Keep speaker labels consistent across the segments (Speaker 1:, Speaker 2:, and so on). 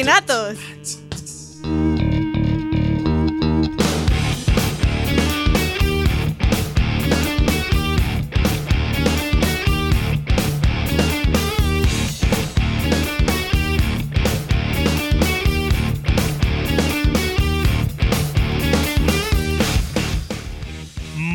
Speaker 1: Obstinatos.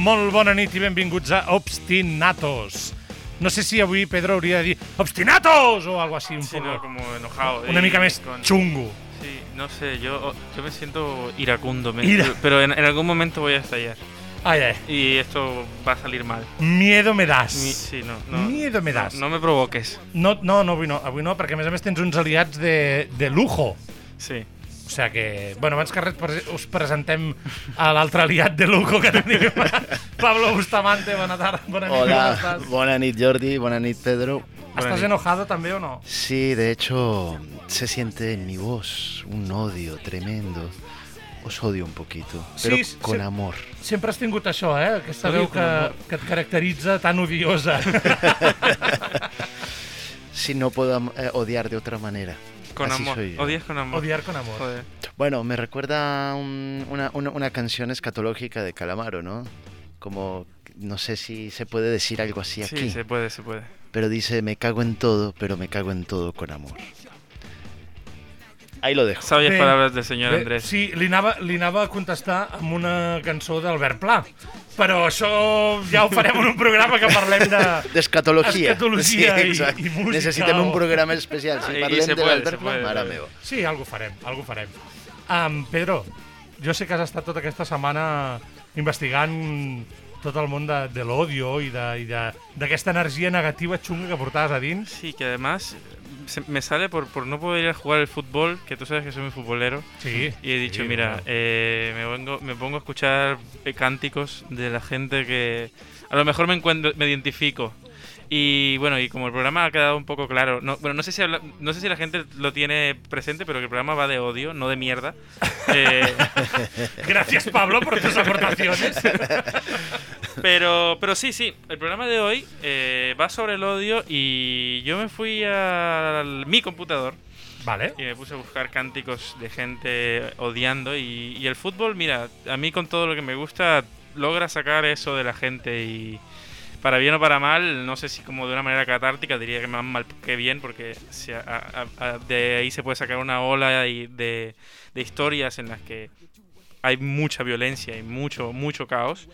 Speaker 2: Molt bona nit i benvinguts a Obstinatos. No sé si avui Pedro hauria de dir Obstinatos o algo así un
Speaker 3: Sí,
Speaker 2: poco.
Speaker 3: no, como enojado.
Speaker 2: Una mica més
Speaker 3: con-
Speaker 2: chungo.
Speaker 3: Sí, no sé, yo, yo me siento iracundo, me-
Speaker 2: Ira.
Speaker 3: pero en, en algún momento voy a estallar.
Speaker 2: Ai, ai.
Speaker 3: Y esto va a salir mal.
Speaker 2: Miedo me das.
Speaker 3: Mi- sí, no, no,
Speaker 2: Miedo me das.
Speaker 3: no, no me provoques.
Speaker 2: No, no, no, avui no, avui no, perquè a més a més tens uns aliats de, de lujo.
Speaker 3: Sí.
Speaker 2: O sigui que, bueno, abans que res us presentem a l'altre aliat de lujo que tenim. Pablo Bustamante, bona tarda. Bona nit,
Speaker 4: Hola,
Speaker 2: estàs?
Speaker 4: buena nit Jordi, buena nit Pedro.
Speaker 2: ¿Estás
Speaker 3: nit.
Speaker 2: enojado també o no?
Speaker 4: Sí, de hecho, se siente en mi voz un odio tremendo. Os odio un poquito, pero
Speaker 2: Sí,
Speaker 4: con amor.
Speaker 2: Sempre has tingut això, eh? Aquesta
Speaker 3: Odio
Speaker 2: veu que, que et caracteritza tan odiosa.
Speaker 4: Si no puedo eh, odiar de otra manera.
Speaker 3: Con
Speaker 4: Así
Speaker 3: amor. Odias con amor.
Speaker 2: Odiar con amor.
Speaker 3: Joder.
Speaker 4: Bueno, me recuerda un- una, una- una canción escatológica de Calamaro, ¿no? Como, no sé si se puede decir algo así
Speaker 3: Sí,
Speaker 4: aquí,
Speaker 3: se puede, se puede.
Speaker 4: pero dice, me cago en todo, pero me cago en todo con amor. Ahí lo dejo.
Speaker 3: Sabias
Speaker 2: Bé,
Speaker 3: palabras del señor
Speaker 2: Bé,
Speaker 3: Andrés.
Speaker 2: Sí, li anava, li anava a contestar amb una cançó d'Albert Pla. Però això ja ho farem en un programa que parlem de...
Speaker 4: De escatología.
Speaker 2: Escatología y-
Speaker 4: exacto.
Speaker 2: y música
Speaker 4: Necesitem un
Speaker 2: o-
Speaker 4: programa especial. Si
Speaker 3: y
Speaker 4: parlem de
Speaker 3: puede,
Speaker 4: l'Albert
Speaker 3: se puede,
Speaker 4: Pla, mare meva.
Speaker 2: Sí, algo farem, algo farem. Um, Pedro, jo sé que has estat tota aquesta setmana investigant tot el món de, de l'odio i d'aquesta energia negativa xunga que portaves a dins.
Speaker 3: Sí, que además se- me sale por, por no poder ir a jugar el fútbol, que tú sabes que soy muy futbolero.
Speaker 2: Sí.
Speaker 3: Y he dicho,
Speaker 2: sí,
Speaker 3: mira,
Speaker 2: bueno.
Speaker 3: eh, me, vengo, me pongo a escuchar eh, cánticos de la gente que a lo mejor me encuentro, me identifico. Y bueno, y como el programa ha quedado un poco claro, no, bueno, no sé si habla- no sé si la gente lo tiene presente, pero que el programa va de odio, no de mierda. Eh,
Speaker 2: Gracias, Pablo, por tus aportaciones.
Speaker 3: pero, pero sí, sí, el programa de hoy eh, va sobre el odio y yo me fui a mi computador
Speaker 2: Vale.
Speaker 3: y me puse a buscar cánticos de gente odiando y, y el fútbol, mira, a mí con todo lo que me gusta logra sacar eso de la gente y para bien o para mal, no sé si como de una manera catártica, diría que más mal que bien porque a- a- a- de ahí se puede sacar una ola y de, de historias en las que hay mucha violencia y mucho, mucho caos.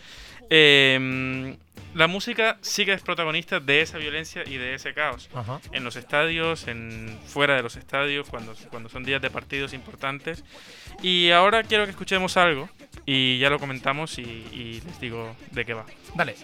Speaker 3: Eh, la música sí que es protagonista de esa violencia y de ese caos
Speaker 2: Ajá.
Speaker 3: en los estadios, en fuera de los estadios, cuando, cuando son días de partidos importantes. Y ahora quiero que escuchemos algo y ya lo comentamos y, y les digo de qué va.
Speaker 2: Dale.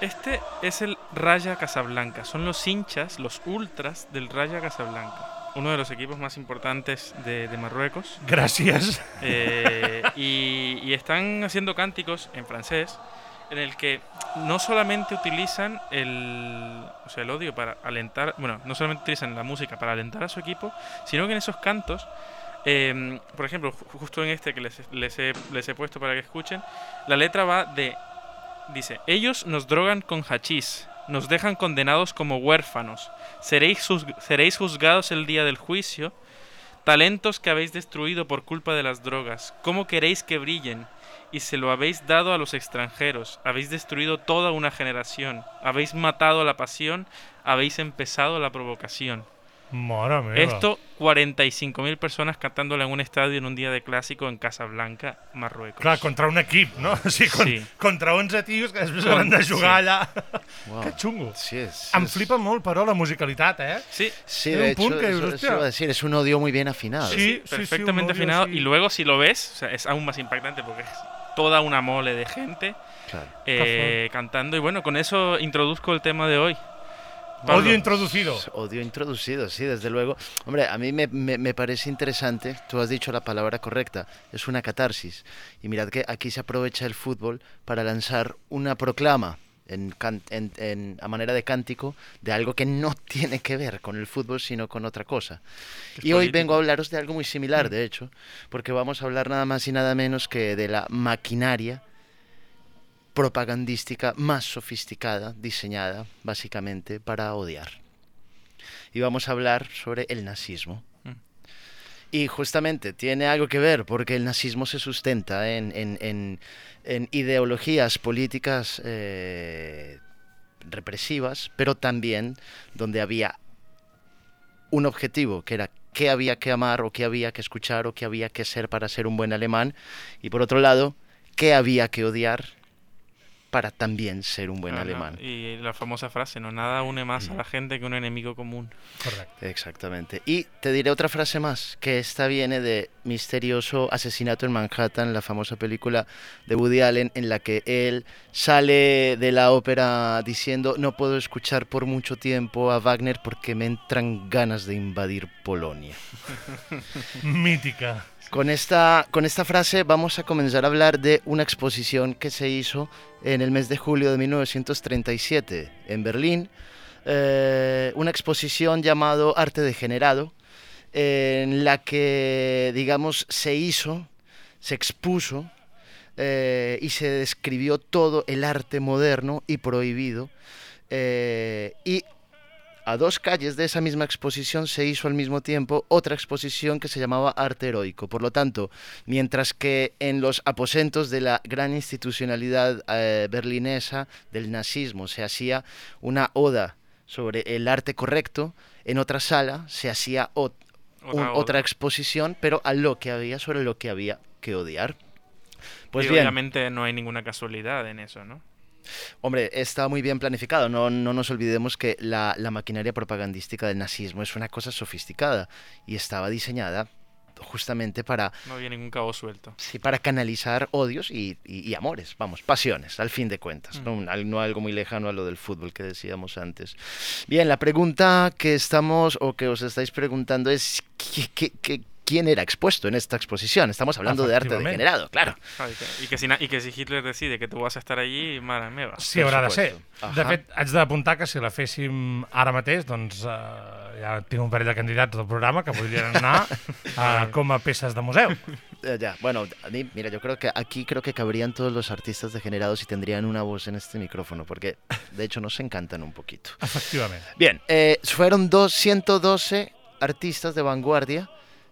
Speaker 3: Este es el Raya Casablanca, son los hinchas, los ultras del Raya Casablanca, uno de los equipos más importantes de, de Marruecos.
Speaker 2: Gràcies.
Speaker 3: Eh, y, y están haciendo cánticos en francés en el que no solamente utilizan el, o sea, el odio para alentar, bueno, no solamente utilizan la música para alentar a su equipo, sino que en esos cantos, eh, por ejemplo, ju- justo en este que les, les he, les he puesto para que escuchen, la letra va de, dice, ellos nos drogan con hachís, nos dejan condenados como huérfanos, seréis, juzg- seréis juzgados el día del juicio, Talentos que habéis destruido por culpa de las drogas, ¿cómo queréis que brillen? Y se lo habéis dado a los extranjeros, habéis destruido toda una generación, habéis matado la pasión, habéis empezado la provocación. Esto, 45.000 personas cantándolo en un estadio en un día de clásico en Casablanca, Marruecos.
Speaker 2: Clar, contra un equip, no? O sigui, con,
Speaker 3: Sí.
Speaker 2: contra 11 tios que després hauran de jugar
Speaker 3: sí.
Speaker 2: allà.
Speaker 4: Wow.
Speaker 2: Que xungo.
Speaker 4: Sí, es,
Speaker 2: Em
Speaker 4: es-
Speaker 2: flipa molt, però, la musicalitat, eh?
Speaker 3: Sí,
Speaker 4: Sí, de
Speaker 2: un
Speaker 4: hecho,
Speaker 2: que
Speaker 4: eso, eso
Speaker 2: hostia.
Speaker 4: iba a decir, es un odio muy bien afinado.
Speaker 2: Sí, sí, sí,
Speaker 3: perfectamente
Speaker 2: odio
Speaker 3: afinado.
Speaker 2: así.
Speaker 3: Y luego si lo ves, o sea, es aún más impactante porque es toda una mole de gente
Speaker 4: Claro.
Speaker 3: eh, cantando. Y bueno, con eso introduzco el tema de hoy. Pablo.
Speaker 2: Odio introducido.
Speaker 4: Odio introducido, sí, desde luego. Hombre, a mí me, me- me parece interesante, tú has dicho la palabra correcta, es una catarsis. Y mirad que aquí se aprovecha el fútbol para lanzar una proclama en, can- en- en- a manera de cántico de algo que no tiene que ver con el fútbol, sino con otra cosa.
Speaker 3: Es
Speaker 4: Y hoy vengo a hablaros de algo muy similar,
Speaker 2: Mm.
Speaker 4: de hecho, porque vamos a hablar nada más y nada menos que de la maquinaria propagandística más sofisticada, diseñada básicamente para odiar. Y vamos a hablar sobre el nazismo.
Speaker 3: Mm.
Speaker 4: Y justamente tiene algo que ver porque el nazismo se sustenta en, en- en- en ideologías políticas eh, represivas, pero también donde había un objetivo, que era qué había que amar o qué había que escuchar o qué había que ser para ser un buen alemán, y por otro lado, qué había que odiar para también ser un buen
Speaker 3: Ah, no,
Speaker 4: alemán.
Speaker 3: Y la famosa frase, no nada une más a la gente que un enemigo común.
Speaker 2: Correcte.
Speaker 4: Exactamente. Y te diré otra frase más, que esta viene de Misterioso Asesinato en Manhattan, la famosa película de Woody Allen, en la que él sale de la ópera diciendo no puedo escuchar por mucho tiempo a Wagner porque me entran ganas de invadir Polonia.
Speaker 2: Mítica.
Speaker 4: Con esta, con esta frase vamos a comenzar a hablar de una exposición que se hizo en el mes de julio de 1937 en Berlín. eh, una exposición llamado Arte Degenerado, en la que, digamos, se hizo, se expuso eh, y se describió todo el arte moderno y prohibido. eh, y a dos calles de esa misma exposición se hizo al mismo tiempo otra exposición que se llamaba Arte Heroico. Por lo tanto, mientras que en los aposentos de la gran institucionalidad eh, berlinesa del nazismo se hacía una oda sobre el arte correcto, en otra sala se hacía ot- un-
Speaker 3: Otra
Speaker 4: exposición, pero a lo que había sobre lo que había que odiar. Pues
Speaker 3: y
Speaker 4: bien,
Speaker 3: obviamente no hay ninguna casualidad en eso, ¿no?
Speaker 4: Hombre, está muy bien planificado. No, no nos olvidemos que la, la maquinaria propagandística del nazismo es una cosa sofisticada y estaba diseñada justamente para,
Speaker 3: No había ningún cabo suelto.
Speaker 4: sí, para canalizar odios y, y- y amores, vamos, pasiones, al fin de cuentas. ¿no? Al- no algo muy lejano a lo del fútbol que decíamos antes. Bien, la pregunta que estamos o que os estáis preguntando es ¿qué- qué- qué- quién era expuesto en esta exposición? Estamos hablando de arte
Speaker 2: Efectivamente.
Speaker 4: degenerado, claro.
Speaker 3: Ah, i que, i, que si, I que si Hitler decide que tu vas a estar allí, mare meva.
Speaker 2: Sí, haurà de ser.
Speaker 4: supuesto.
Speaker 2: De
Speaker 4: Ahà.
Speaker 2: fet, haig d'apuntar que si la féssim ara mateix, doncs eh, ja tinc un parell de candidats del programa que podrien anar eh, com a peces de museu.
Speaker 4: Eh, ya, bueno, a mí, mira, yo creo que aquí creo que cabrían todos los artistas degenerados y tendrían una voz en este micrófono, porque de hecho nos encantan un poquito.
Speaker 2: Efectivament.
Speaker 4: Bien, eh, fueron dos, 112 artistas de vanguardia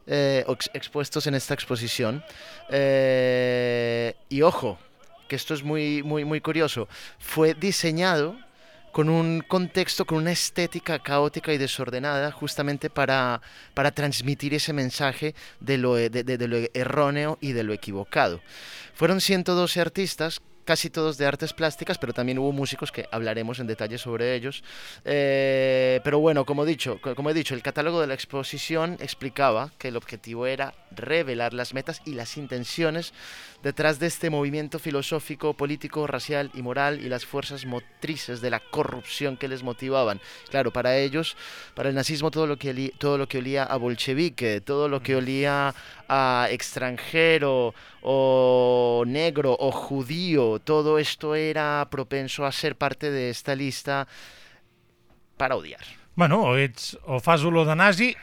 Speaker 4: eh, ex- expuestos en esta exposición. Eh, y ojo, que esto es muy, muy, muy curioso, fue diseñado con un contexto, con una estética caótica y desordenada, justamente para, para transmitir ese mensaje de lo, de lo erróneo y de lo equivocado. Fueron 112 artistas, casi todos de artes plásticas, pero también hubo músicos que hablaremos en detalle sobre ellos. Eh, pero bueno, como, dicho, co- como he dicho, el catálogo de la exposición explicaba que el objetivo era revelar las metas y las intenciones detrás de este movimiento filosófico, político, racial y moral y las fuerzas motrices de la corrupción que les motivaban. Claro, para ellos, para el nazismo, todo lo que, todo lo que olía a bolchevique, todo lo que olía a extranjero o negro o judío, todo esto era propenso a ser parte de esta lista para odiar.
Speaker 2: Bueno, o, ets, o fas olor de nazi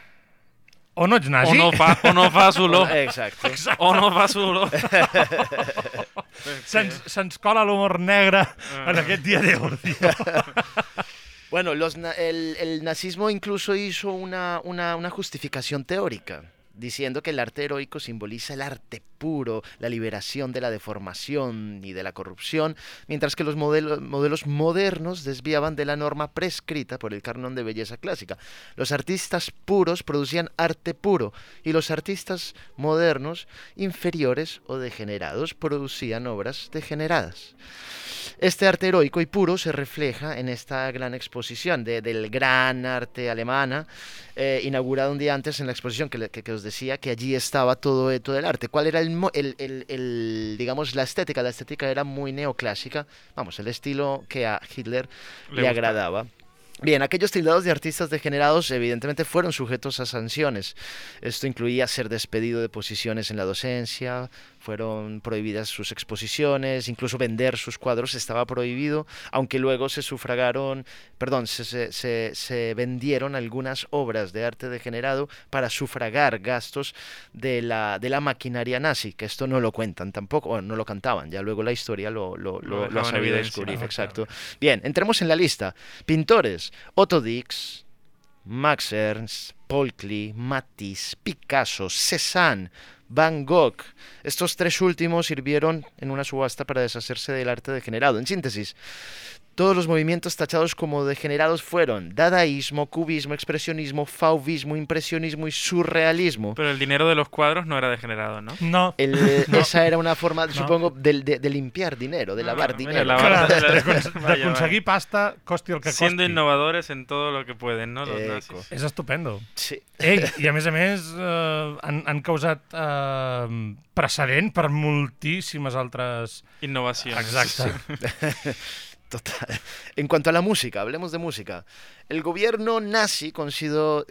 Speaker 2: o no ets
Speaker 3: O
Speaker 2: nazi.
Speaker 3: no, fa, o no fas olor.
Speaker 4: Exacto.
Speaker 3: O no fas olor.
Speaker 2: Se'ns se cola l'humor negre en aquest dia d'ordi.
Speaker 4: Bueno, los el, el nazismo incluso hizo una, una, una justificación teórica, diciendo que el arte heroico simboliza el arte puro, la liberación de la deformación y de la corrupción, mientras que los modelo- modelos modernos desviaban de la norma prescrita por el canon de belleza clásica. Los artistas puros producían arte puro y los artistas modernos, inferiores o degenerados, producían obras degeneradas. Este arte heroico y puro se refleja en esta gran exposición de- del gran arte alemana, eh, inaugurada un día antes en la exposición que, que- que os decía que allí estaba todo, todo el arte. ¿Cuál era el, mo- el- el- el, digamos, la estética? La estética era muy neoclásica, vamos, el estilo que a Hitler
Speaker 3: Le
Speaker 4: le, agradaba. Bien, aquellos tildados de artistas degenerados evidentemente fueron sujetos a sanciones. Esto incluía ser despedido de posiciones en la docencia, fueron prohibidas sus exposiciones, incluso vender sus cuadros estaba prohibido, aunque luego se sufragaron, perdón, se, se, se, se vendieron algunas obras de arte degenerado para sufragar gastos de la, de la maquinaria nazi, que esto no lo cuentan tampoco, o no lo cantaban, ya luego la historia lo, lo, lo, lo ha
Speaker 3: dejaban en
Speaker 4: sabido descubrir, exacto. Bien, entremos en la lista. Pintores, Otto Dix, Max Ernst, Paul Klee, Matisse, Picasso, Cézanne, Van Gogh. Estos tres últimos sirvieron en una subasta para deshacerse del arte degenerado. En síntesis, todos los movimientos tachados como degenerados fueron dadaísmo, cubismo, expresionismo, fauvismo, impresionismo y surrealismo.
Speaker 3: Pero el dinero de los cuadros no era degenerado, ¿no?
Speaker 2: No.
Speaker 4: El- Esa era una forma, supongo, de, de- de limpiar dinero, de
Speaker 3: Ah,
Speaker 4: lavar
Speaker 3: mira,
Speaker 4: dinero.
Speaker 3: lavar-
Speaker 2: Clar,
Speaker 3: Vaya,
Speaker 2: d'acon-
Speaker 3: vaya.
Speaker 2: d'aconseguir pasta, costi el que
Speaker 3: Siendo
Speaker 2: costi.
Speaker 3: innovadores en todo lo que pueden, ¿no? Los nazis.
Speaker 2: És estupendo.
Speaker 4: Sí.
Speaker 2: Ei, i a més a més eh, han, han causat eh, precedent per moltíssimes altres...
Speaker 3: Innovación.
Speaker 2: Exacte.
Speaker 4: Total. En cuanto a la música, hablemos de música. El gobierno nazi consideró,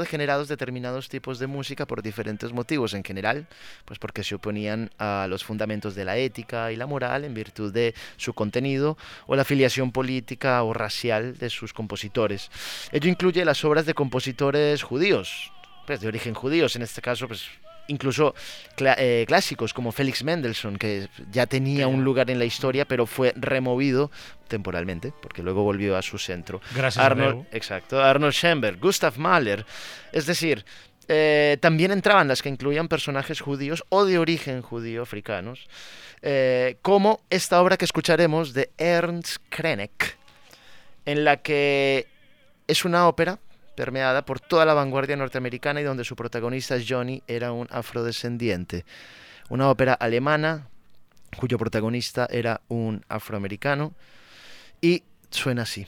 Speaker 4: degenerados determinados tipos de música por diferentes motivos. En general, pues porque se oponían a los fundamentos de la ética y la moral en virtud de su contenido o la afiliación política o racial de sus compositores. Ello incluye las obras de compositores judíos, pues de origen judíos, en este caso, pues incluso eh, clásicos como Félix Mendelssohn, que ya tenía un lugar en la historia, pero fue removido temporalmente, porque luego volvió a su centro.
Speaker 2: Gràcies
Speaker 4: Arnold,
Speaker 2: a
Speaker 4: exacto, Arnold Schoenberg, Gustav Mahler. Es decir, eh, también entraban las que incluían personajes judíos o de origen judío africanos, eh, como esta obra que escucharemos de Ernst Krenek, en la que es una ópera permeada por toda la vanguardia norteamericana y donde su protagonista Johnny era un afrodescendiente. Una ópera alemana cuyo protagonista era un afroamericano y suena así.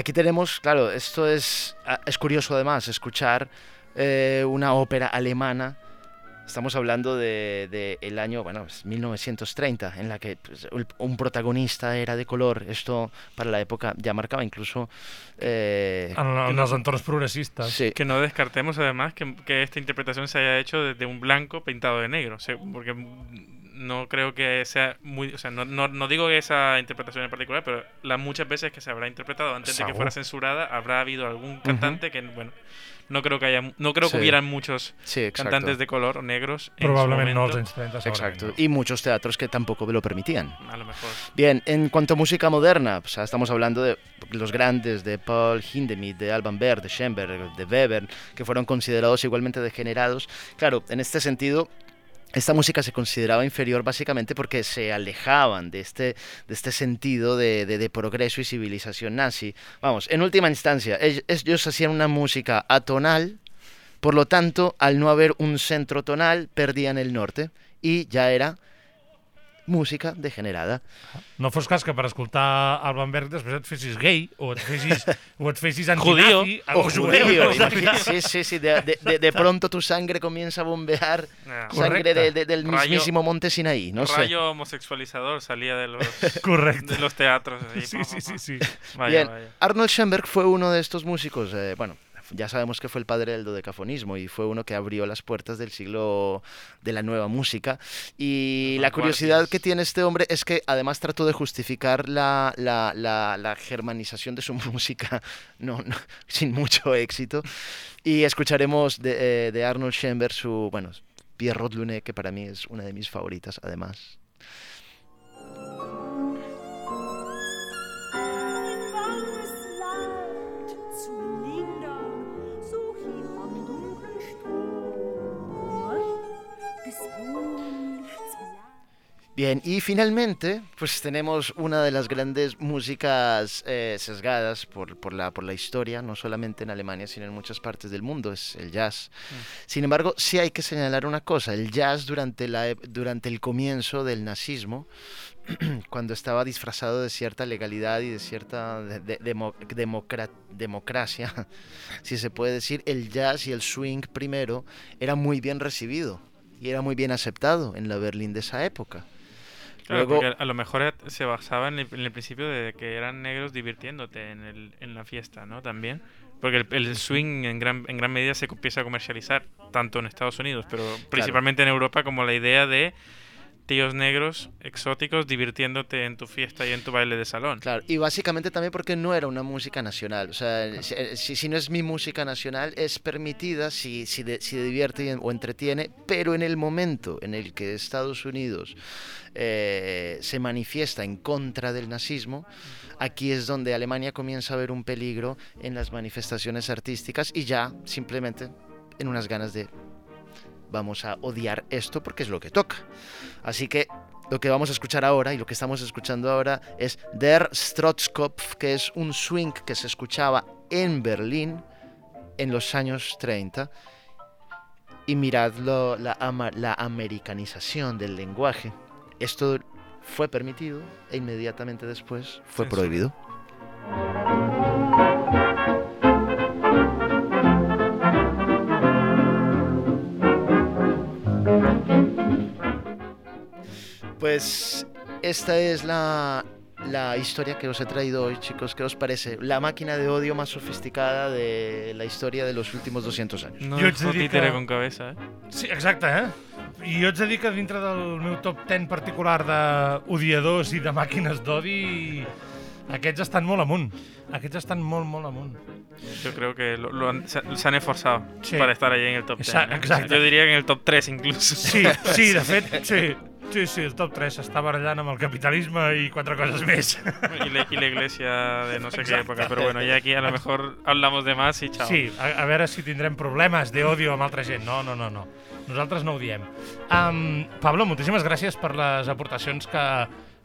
Speaker 4: Aquí tenemos, claro, esto es, ah, es curioso además, escuchar eh, una ópera alemana. Estamos hablando de, de el año, bueno, pues, 1930, en la que pues, un- protagonista era de color. Esto para la época ya marcaba incluso... eh,
Speaker 2: En, en els entorns progressistes.
Speaker 4: sí,
Speaker 3: Que no descartemos además que, que esta interpretación se haya hecho desde un blanco pintado de negro. o sea, porque no creo que sea muy. O sea, no, no, no digo que esa interpretación en particular, pero las muchas veces que se habrá interpretado antes de que fuera censurada, habrá habido algún cantante que, bueno, no creo que haya. No creo
Speaker 4: Sí.
Speaker 3: que hubieran muchos
Speaker 4: sí,
Speaker 3: cantantes de color o negros. en su
Speaker 2: Probablement no als
Speaker 3: momento.
Speaker 2: anys 30 segurament
Speaker 4: Exacto. Y muchos teatros que tampoco lo permitían.
Speaker 3: A lo mejor.
Speaker 4: Bien, en cuanto a música moderna, o sea, estamos hablando de los grandes, de Paul Hindemith, de Alban Berg, de Schoenberg, de Weber, que fueron considerados igualmente degenerados. Claro, en este sentido, esta música se consideraba inferior básicamente porque se alejaban de este, de este sentido de, de- progreso y civilización nazi. Vamos, en última instancia, ell- ellos hacían una música atonal, por lo tanto, al no haber un centro tonal, perdían el norte y ya era música degenerada.
Speaker 2: No fos cas que per escoltar Alban Berg després et fessis gay o et fessis, o et fessis
Speaker 3: Judío.
Speaker 4: O
Speaker 2: o
Speaker 4: judío, sí, sí, sí, de, de- de- de pronto tu sangre comienza a bombear
Speaker 3: Ah,
Speaker 4: sangre de- de- del
Speaker 3: Rayo-
Speaker 4: mismísimo monte Sinaí, no sé.
Speaker 3: rayo homosexualizador salía de los,
Speaker 2: Correcte.
Speaker 3: de los teatros. así,
Speaker 2: Sí,
Speaker 3: pa,
Speaker 2: sí,
Speaker 3: pa,
Speaker 2: sí,
Speaker 3: pa.
Speaker 2: sí.
Speaker 3: Vaya,
Speaker 4: Bien,
Speaker 3: vaya.
Speaker 4: Arnold Schoenberg fue uno de estos músicos, eh, bueno, ya sabemos que fue el padre del dodecafonismo y fue uno que abrió las puertas del siglo de la nueva música. Y la curiosidad que tiene este hombre es que además trató de justificar la, la- la- la germanización de su música no, no, sin mucho éxito. Y escucharemos de, eh, de Arnold Schoenberg su, bueno, Pierrot Luné, que para mí es una de mis favoritas además. Bien, y finalmente, pues tenemos una de las grandes músicas eh, sesgadas por, por la, por la historia, no solamente en Alemania, sino en muchas partes del mundo, es el jazz. Sin embargo, sí hay que señalar una cosa, el jazz durante, la, ep- durante el comienzo del nazismo, cuando estaba disfrazado de cierta legalidad y de cierta de- de- demo- democra- democracia, si se puede decir, el jazz y el swing primero era muy bien recibido y era muy bien aceptado en la Berlín de esa época.
Speaker 3: Claro,
Speaker 4: Luego-
Speaker 3: porque a lo mejor se basaba en el, en el principio de que eran negros divirtiéndote en, el, en la fiesta, ¿no? También. Porque el, el swing en gran, en gran medida se empieza a comercializar, tanto en Estados Unidos, pero principalmente en Europa, como la idea de tíos negros exóticos divirtiéndote en tu fiesta y en tu baile de salón.
Speaker 4: Claro, y básicamente también porque no era una música nacional. O sea, si, eh, si- si no es mi música nacional, es permitida si, si, de- si divierte o entretiene, pero en el momento en el que Estados Unidos eh, se manifiesta en contra del nazismo, aquí es donde Alemania comienza a ver un peligro en las manifestaciones artísticas y ya simplemente en unas ganas de vamos a odiar esto porque es lo que toca. Así que lo que vamos a escuchar ahora y lo que estamos escuchando ahora es Der Strotzkopf, que es un swing que se escuchaba en Berlín en los años 30. Y mirad lo- la, ama- la americanización del lenguaje. Esto fue permitido e inmediatamente después fue
Speaker 3: Censura.
Speaker 4: prohibido. Pues esta es la, la historia que os he traído hoy, chicos. ¿Qué os parece? La máquina de odio más sofisticada de la historia de los últimos 200 años.
Speaker 3: No
Speaker 2: Jo ets dir
Speaker 3: títere
Speaker 2: que-
Speaker 3: con cabeza, eh?
Speaker 2: Sí, exacte, eh? I jo ets a dir que dintre del meu top 10 particular d'odiadors i de màquines d'odi, aquests estan molt amunt. Aquests estan molt, molt amunt.
Speaker 3: Yo creo que lo, lo han, se, se han esforzado
Speaker 2: Sí.
Speaker 3: para estar ahí en el top 10.
Speaker 2: Esa-
Speaker 3: ¿eh?
Speaker 2: exacto.
Speaker 3: Yo diría que en el top 3 incluso.
Speaker 2: Sí, sí, de fet, sí. Sí, sí, el top 3 està barallant amb el capitalisme i quatre coses més.
Speaker 3: y, la- y la iglesia de no sé qué época. Pero bueno, ya aquí a lo mejor hablamos de más y chao.
Speaker 2: Sí, a, a veure si tindrem problemes d'odio amb altra gent. No, no, no, no. Nosaltres no ho diem. Um, Pablo, moltíssimes gràcies per les aportacions que,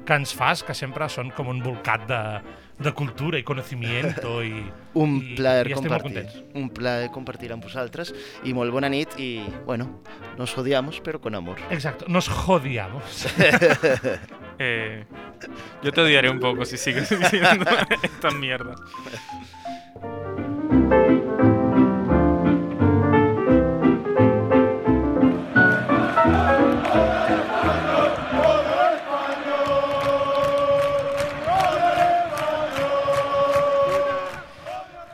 Speaker 2: que ens fas, que sempre són com un volcat de, de cultura i conocimiento i,
Speaker 4: Un
Speaker 2: i,
Speaker 4: plaer
Speaker 2: i
Speaker 4: compartir. Un plaer compartir amb vosaltres. I molt bona nit i, bueno, nos odiamos, pero con amor.
Speaker 2: Exacto, nos jodiamos.
Speaker 3: Eh, yo te odiaré un poco si sigues diciendo esta mierda.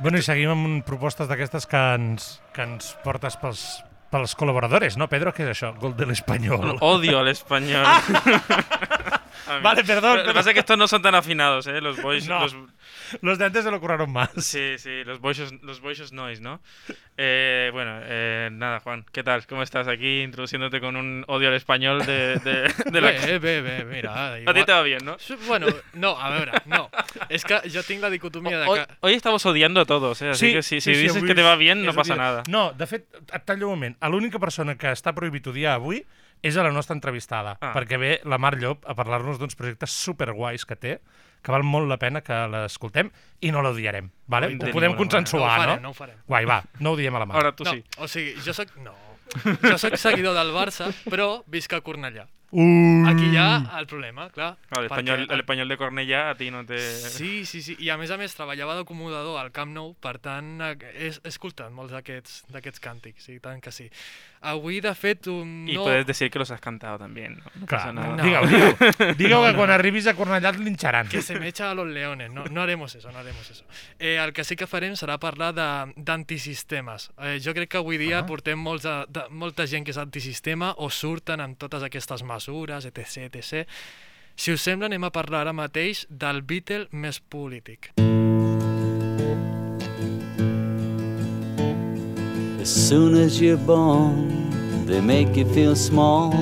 Speaker 2: Bueno, i seguim amb propostes d'aquestes que ens, que ens portes pels, pels col·laboradores, no, Pedro? Què és això? Gol de l'Espanyol.
Speaker 3: Odio al español. A mí.
Speaker 2: Vale, perdón,
Speaker 3: Lo que pasa es que estos no son tan afinados, ¿eh? Los boys.
Speaker 2: No.
Speaker 3: Los,
Speaker 2: Los de antes se lo curraron más.
Speaker 3: sí, sí, los boys, los boys noise, ¿no? Eh, bueno, eh, nada, Juan, ¿qué tal? ¿Cómo estás aquí introduciéndote con un odio al español de, de, de la...
Speaker 5: Bé, bé, bé, mira.
Speaker 3: A ti
Speaker 5: Igual...
Speaker 3: te va bien, ¿no?
Speaker 5: Sí, Bueno, no, a veure, no. És que jo tinc la dicotomia de
Speaker 3: Hoy,
Speaker 5: que...
Speaker 3: hoy estamos odiando a todos, ¿eh? Así que si, si dices
Speaker 2: avui
Speaker 3: que te va bien, no pasa nada.
Speaker 2: No, de fet, et tallo un moment. L'única persona que està prohibit odiar avui és a la nostra entrevistada,
Speaker 3: Ah.
Speaker 2: perquè ve la Mar Llop a parlar-nos d'uns projectes superguais que té, que val molt la pena que l'escoltem i no l'odiarem, vale?
Speaker 3: No,
Speaker 2: Ho
Speaker 3: de
Speaker 2: podem consensuar,
Speaker 5: no ho farem,
Speaker 2: no?
Speaker 5: no ho farem.
Speaker 2: Guai, va, no odiem a la Mar.
Speaker 3: Ahora tú
Speaker 5: no,
Speaker 3: sí.
Speaker 5: o sigui, jo soc... No. Jo soc seguidor del Barça, però visc a Cornellà.
Speaker 2: Uh,
Speaker 5: Aquí hi ha el problema, clar.
Speaker 3: Claro, el,
Speaker 5: perquè-
Speaker 3: de Cornellà a ti no te...
Speaker 5: Sí, sí, sí. I a més a més treballava d'acomodador al Camp Nou, per tant eh, he, escoltat molts d'aquests d'aquests càntics, i tant que sí. Avui, de fet, un...
Speaker 3: Y
Speaker 5: no...
Speaker 3: puedes decir que los has cantado también, ¿no? No
Speaker 2: Clar,
Speaker 5: no.
Speaker 2: digueu, digueu, digueu que quan arribis a Cornellà et linxaran.
Speaker 5: que se me echa a los leones. No, no haremos eso, no haremos eso. Eh, el que sí que farem serà parlar de- d'antisistemes. Eh, jo crec que avui dia
Speaker 2: Ah.
Speaker 5: portem molts de, de, molta gent que és antisistema o surten amb totes aquestes mesures, etc, etc. Si us sembla, anem a parlar ara mateix del Beatle més polític.
Speaker 6: As soon as you're born, they make you feel small.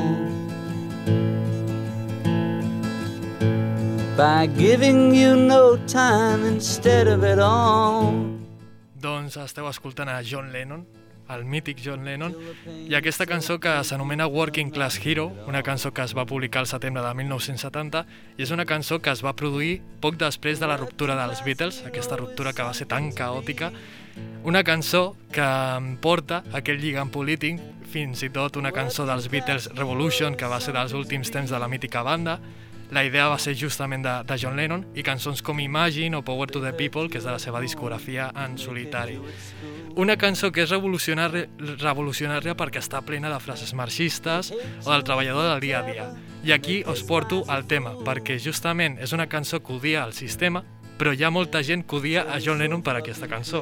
Speaker 6: By giving you no time instead of it all.
Speaker 5: Doncs esteu escoltant a John Lennon, el mític John Lennon, i aquesta cançó que s'anomena Working Class Hero, una cançó que es va publicar al setembre de 1970, i és una cançó que es va produir poc després de la ruptura dels Beatles, aquesta ruptura que va ser tan caòtica, una cançó que em porta aquell lligam polític, fins i tot una cançó dels Beatles Revolution, que va ser dels últims temps de la mítica banda, la idea va ser justament de, de John Lennon i cançons com Imagine o Power to the People, que és de la seva discografia en solitari. Una cançó que és revolucionària, revolucionària perquè està plena de frases marxistes o del treballador del dia a dia. I aquí us porto el tema, perquè justament és una cançó que odia el sistema, però hi ha molta gent que odia a John Lennon per aquesta cançó.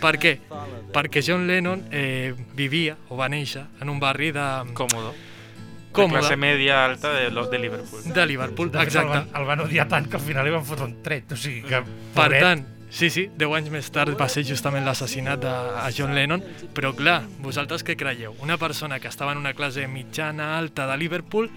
Speaker 5: Per què? Perquè John Lennon eh, vivia o va néixer en un barri de...
Speaker 3: Cómodo.
Speaker 5: Còmode.
Speaker 3: De clase media alta de, lo- de Liverpool.
Speaker 5: de Liverpool,
Speaker 2: De fet, el
Speaker 5: exacte.
Speaker 2: van, el van odiar tant que al final li van fotre un tret. O sigui que...
Speaker 5: Per
Speaker 2: pobret,
Speaker 5: tant, sí, sí, 10 anys més tard va ser justament l'assassinat de a John Lennon, però clar, vosaltres què creieu? Una persona que estava en una classe mitjana alta de Liverpool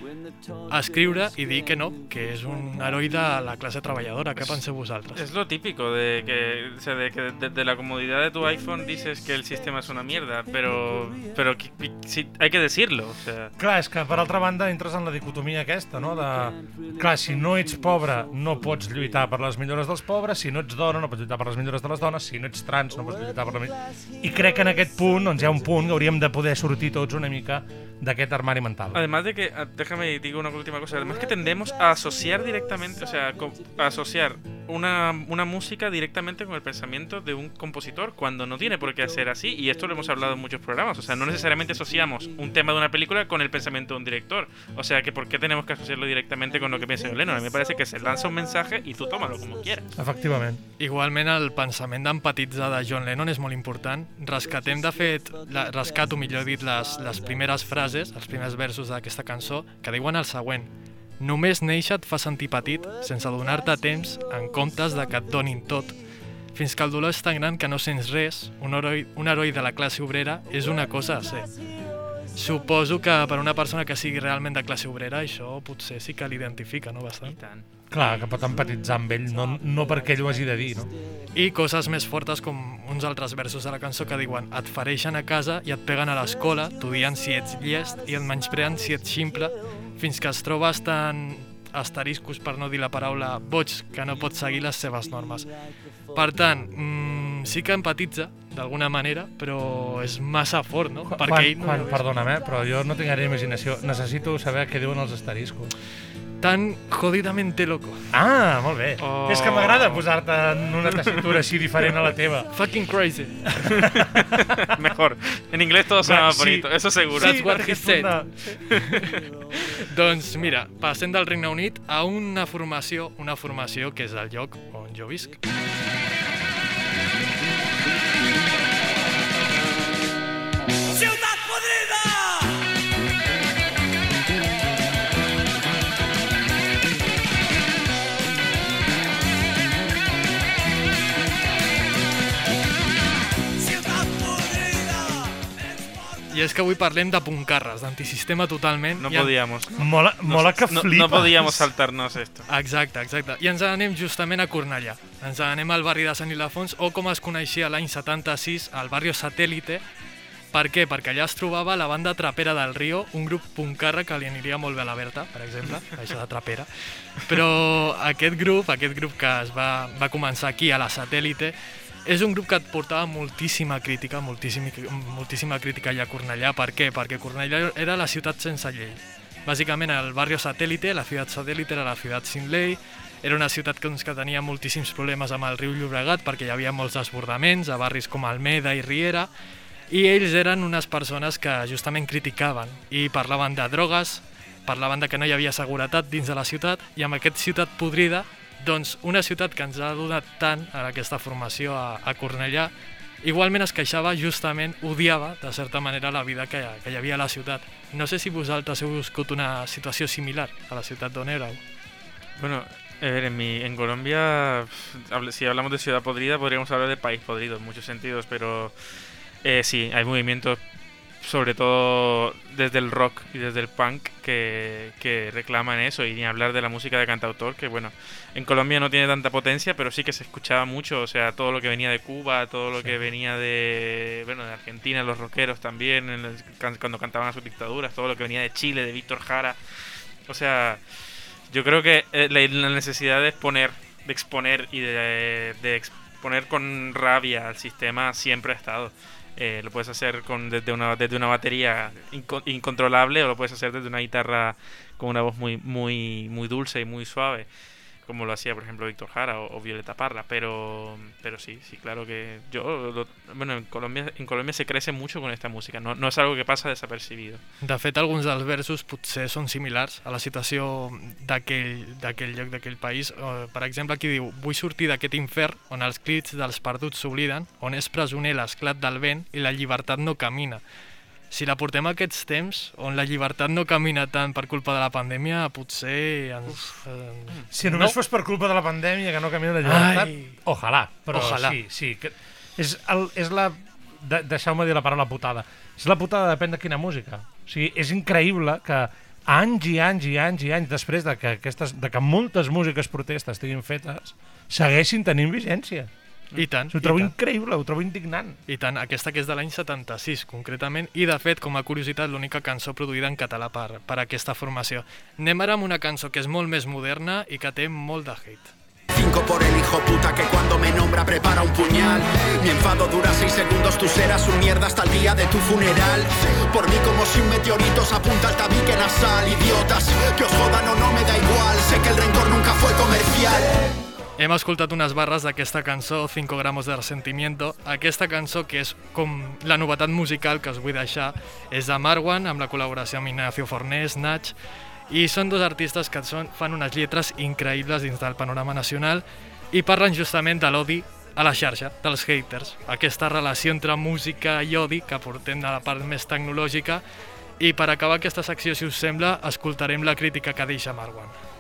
Speaker 5: a escriure i dir que no, que és un heroi de la classe treballadora. Què penseu vosaltres?
Speaker 3: Es lo típico de que, o sea, de que desde la comodidad de tu iPhone dices que el sistema es una mierda, pero, pero qui- qui- sí, hay que decirlo. O sea,
Speaker 2: Clar, és que per altra banda entres en la dicotomia aquesta, no? De, clar, si no ets pobre no pots lluitar per les millores dels pobres, si no ets dona no pots lluitar per les millores de les dones, si no ets trans no pots lluitar per la millora... I crec que en aquest punt doncs, hi ha un punt que hauríem de poder sortir tots una mica d'aquest armari mental.
Speaker 3: Además de que, ah, déjame digo una última cosa, además que tendemos a asociar directamente, o sea, a asociar una, una música directamente con el pensamiento de un compositor cuando no tiene por qué ser así, y esto lo hemos hablado en muchos programas, o sea, no necesariamente asociamos un tema de una película con el pensamiento de un director, o sea, que por qué tenemos que asociarlo directamente con lo que piensa John Lennon, a mí me parece que se lanza un mensaje y tú tómalo como quieras.
Speaker 2: Efectivament.
Speaker 5: Igualment, el pensament d'empatitzar de John Lennon és molt important. Rescatem, de fet, la, rescato, millor dit, les, les primeres frases, els primers versos d'aquesta cançó, que diuen el següent. Només néixer et fa sentir petit, sense donar-te temps, en comptes de que et donin tot. Fins que el dolor és tan gran que no sents res, un heroi, un heroi de la classe obrera és una cosa a ser. Suposo que per una persona que sigui realment de classe obrera, això potser sí que l'identifica, no? Bastant.
Speaker 3: Y tan.
Speaker 2: Clar, que pot empatitzar amb ell, no, no perquè ell ho hagi de dir, no?
Speaker 5: I coses més fortes com uns altres versos de la cançó que diuen et fereixen a casa i et peguen a l'escola, t'odien si ets llest i et menyspreen si ets ximple, fins que es trobes tan asteriscos, per no dir la paraula boig, que no pots seguir les seves normes. Per tant, mmm, sí que empatitza, d'alguna manera, però és massa fort, no?
Speaker 2: Quan,
Speaker 5: Perquè ell no...
Speaker 2: quan, perdona'm, eh, però jo no tinc gaire imaginació. Necessito saber què diuen els asteriscos.
Speaker 5: Tan jodidamente loco.
Speaker 2: Ah, molt bé.
Speaker 3: Oh.
Speaker 2: És que m'agrada posar-te en una tessitura així diferent a la teva.
Speaker 5: Fucking crazy.
Speaker 3: Mejor. En inglés todo suena más
Speaker 2: Sí.
Speaker 3: bonito, eso seguro.
Speaker 5: That's what he said. Doncs mira, passem del Regne Unit a una formació, una formació que és el lloc on jo visc.
Speaker 7: ¡Ciudad
Speaker 5: I és que avui parlem de puncarres, d'antisistema totalment.
Speaker 3: No
Speaker 5: I en-
Speaker 3: podíamos.
Speaker 2: Mola, mola que
Speaker 3: no,
Speaker 2: flipes.
Speaker 3: no podíamos saltarnos esto.
Speaker 5: Exacte, exacte. I ens anem justament a Cornellà. Ens anem al barri de Sant Ildefons, o com es coneixia l'any 76, al barri Satèl·lite. Per què? Perquè allà es trobava la banda Trapera del Río, un grup puncarra que li aniria molt bé a la Berta, per exemple, això de Trapera. Però aquest grup, aquest grup que es va, va començar aquí, a la Satèl·lite, és un grup que et portava moltíssima crítica, moltíssima, moltíssima crítica allà a Cornellà. Per què? Perquè Cornellà era la ciutat sense llei. Bàsicament el barri satèl·lite, la ciutat satèl·lite era la ciutat sin ley, era una ciutat que, doncs, que tenia moltíssims problemes amb el riu Llobregat perquè hi havia molts desbordaments a barris com Almeda i Riera i ells eren unes persones que justament criticaven i parlaven de drogues, parlaven de que no hi havia seguretat dins de la ciutat i amb aquesta ciutat podrida, doncs una ciutat que ens ha donat tant a aquesta formació a, a Cornellà, igualment es queixava justament, odiava de certa manera la vida que, que hi havia a la ciutat. No sé si vosaltres heu viscut una situació similar a la ciutat d'on éreu.
Speaker 3: Bueno, a ver, en, mi, en Colombia, si hablamos de ciudad podrida, podríamos hablar de país podrido en muchos sentidos, pero eh, sí, hay movimientos sobre todo desde el rock y desde el punk que, que reclaman eso y ni hablar de la música de cantautor que bueno en Colombia no tiene tanta potencia pero sí que se escuchaba mucho o sea todo lo que venía de Cuba todo lo que venía de bueno de Argentina los rockeros también en el- cuando cantaban a sus dictaduras todo lo que venía de Chile de Víctor Jara. O sea yo creo que eh, la, la necesidad de exponer de exponer y de, de exponer con rabia al sistema siempre ha estado eh, lo puedes hacer con desde una desde una batería inco- incontrolable o lo puedes hacer desde una guitarra con una voz muy muy muy dulce y muy suave como lo hacía por ejemplo Víctor Jara o, o Violeta Parra pero pero sí sí claro que yo lo- bueno en Colombia en Colombia se crece mucho con esta música no, no algo que pasa desapercibido
Speaker 5: De fet, alguns dels versos potser són similars a la situació d'aquell lloc, d'aquell país. Eh, Per exemple, aquí diu Vull sortir d'aquest infern on els crits dels perduts s'obliden, on és presoner l'esclat del vent i la llibertat no camina. Si la portem a aquests temps, on la llibertat no camina tant per culpa de la pandèmia, potser ens... Eh,
Speaker 2: Si només
Speaker 5: no.
Speaker 2: fos per culpa de la pandèmia que no camina la llibertat,
Speaker 5: Ai.
Speaker 2: ojalà. Però
Speaker 5: Ojalà.
Speaker 2: sí, sí. Que és, el, és la... De, Deixeu-me dir la paraula putada. És la putada depèn de quina música. O sigui, és increïble que anys i anys i anys i anys després de que, aquestes, de que moltes músiques protestes estiguin fetes, segueixin tenint vigència.
Speaker 5: I tant,
Speaker 2: Ho trobo
Speaker 5: tant.
Speaker 2: increïble, ho trobo indignant.
Speaker 5: I tant, aquesta que és de l'any 76, concretament, i de fet, com a curiositat, l'única cançó produïda en català per, per aquesta formació. Anem ara amb una cançó que és molt més moderna i que té molt de hate.
Speaker 8: Cinco por el hijo puta que cuando me nombra prepara un puñal. Mi enfado dura seis segundos, tú serás un mierda hasta el día de tu funeral. Por mí como si un meteorito se apunta al tabique nasal. Idiotas, que os jodan o no me da igual. Sé que el rencor nunca fue comercial.
Speaker 5: Hem escoltat unes barres d'aquesta cançó, 5 gramos de resentimiento. Aquesta cançó, que és com la novetat musical que us vull deixar, és de Marwan, amb la col·laboració amb Ignacio Fornés, Nach, i són dos artistes que són, fan unes lletres increïbles dins del panorama nacional i parlen justament de l'odi a la xarxa, dels haters, aquesta relació entre música i odi que portem de la part més tecnològica i per acabar aquesta secció, si us sembla, escoltarem la crítica que deixa Marwan.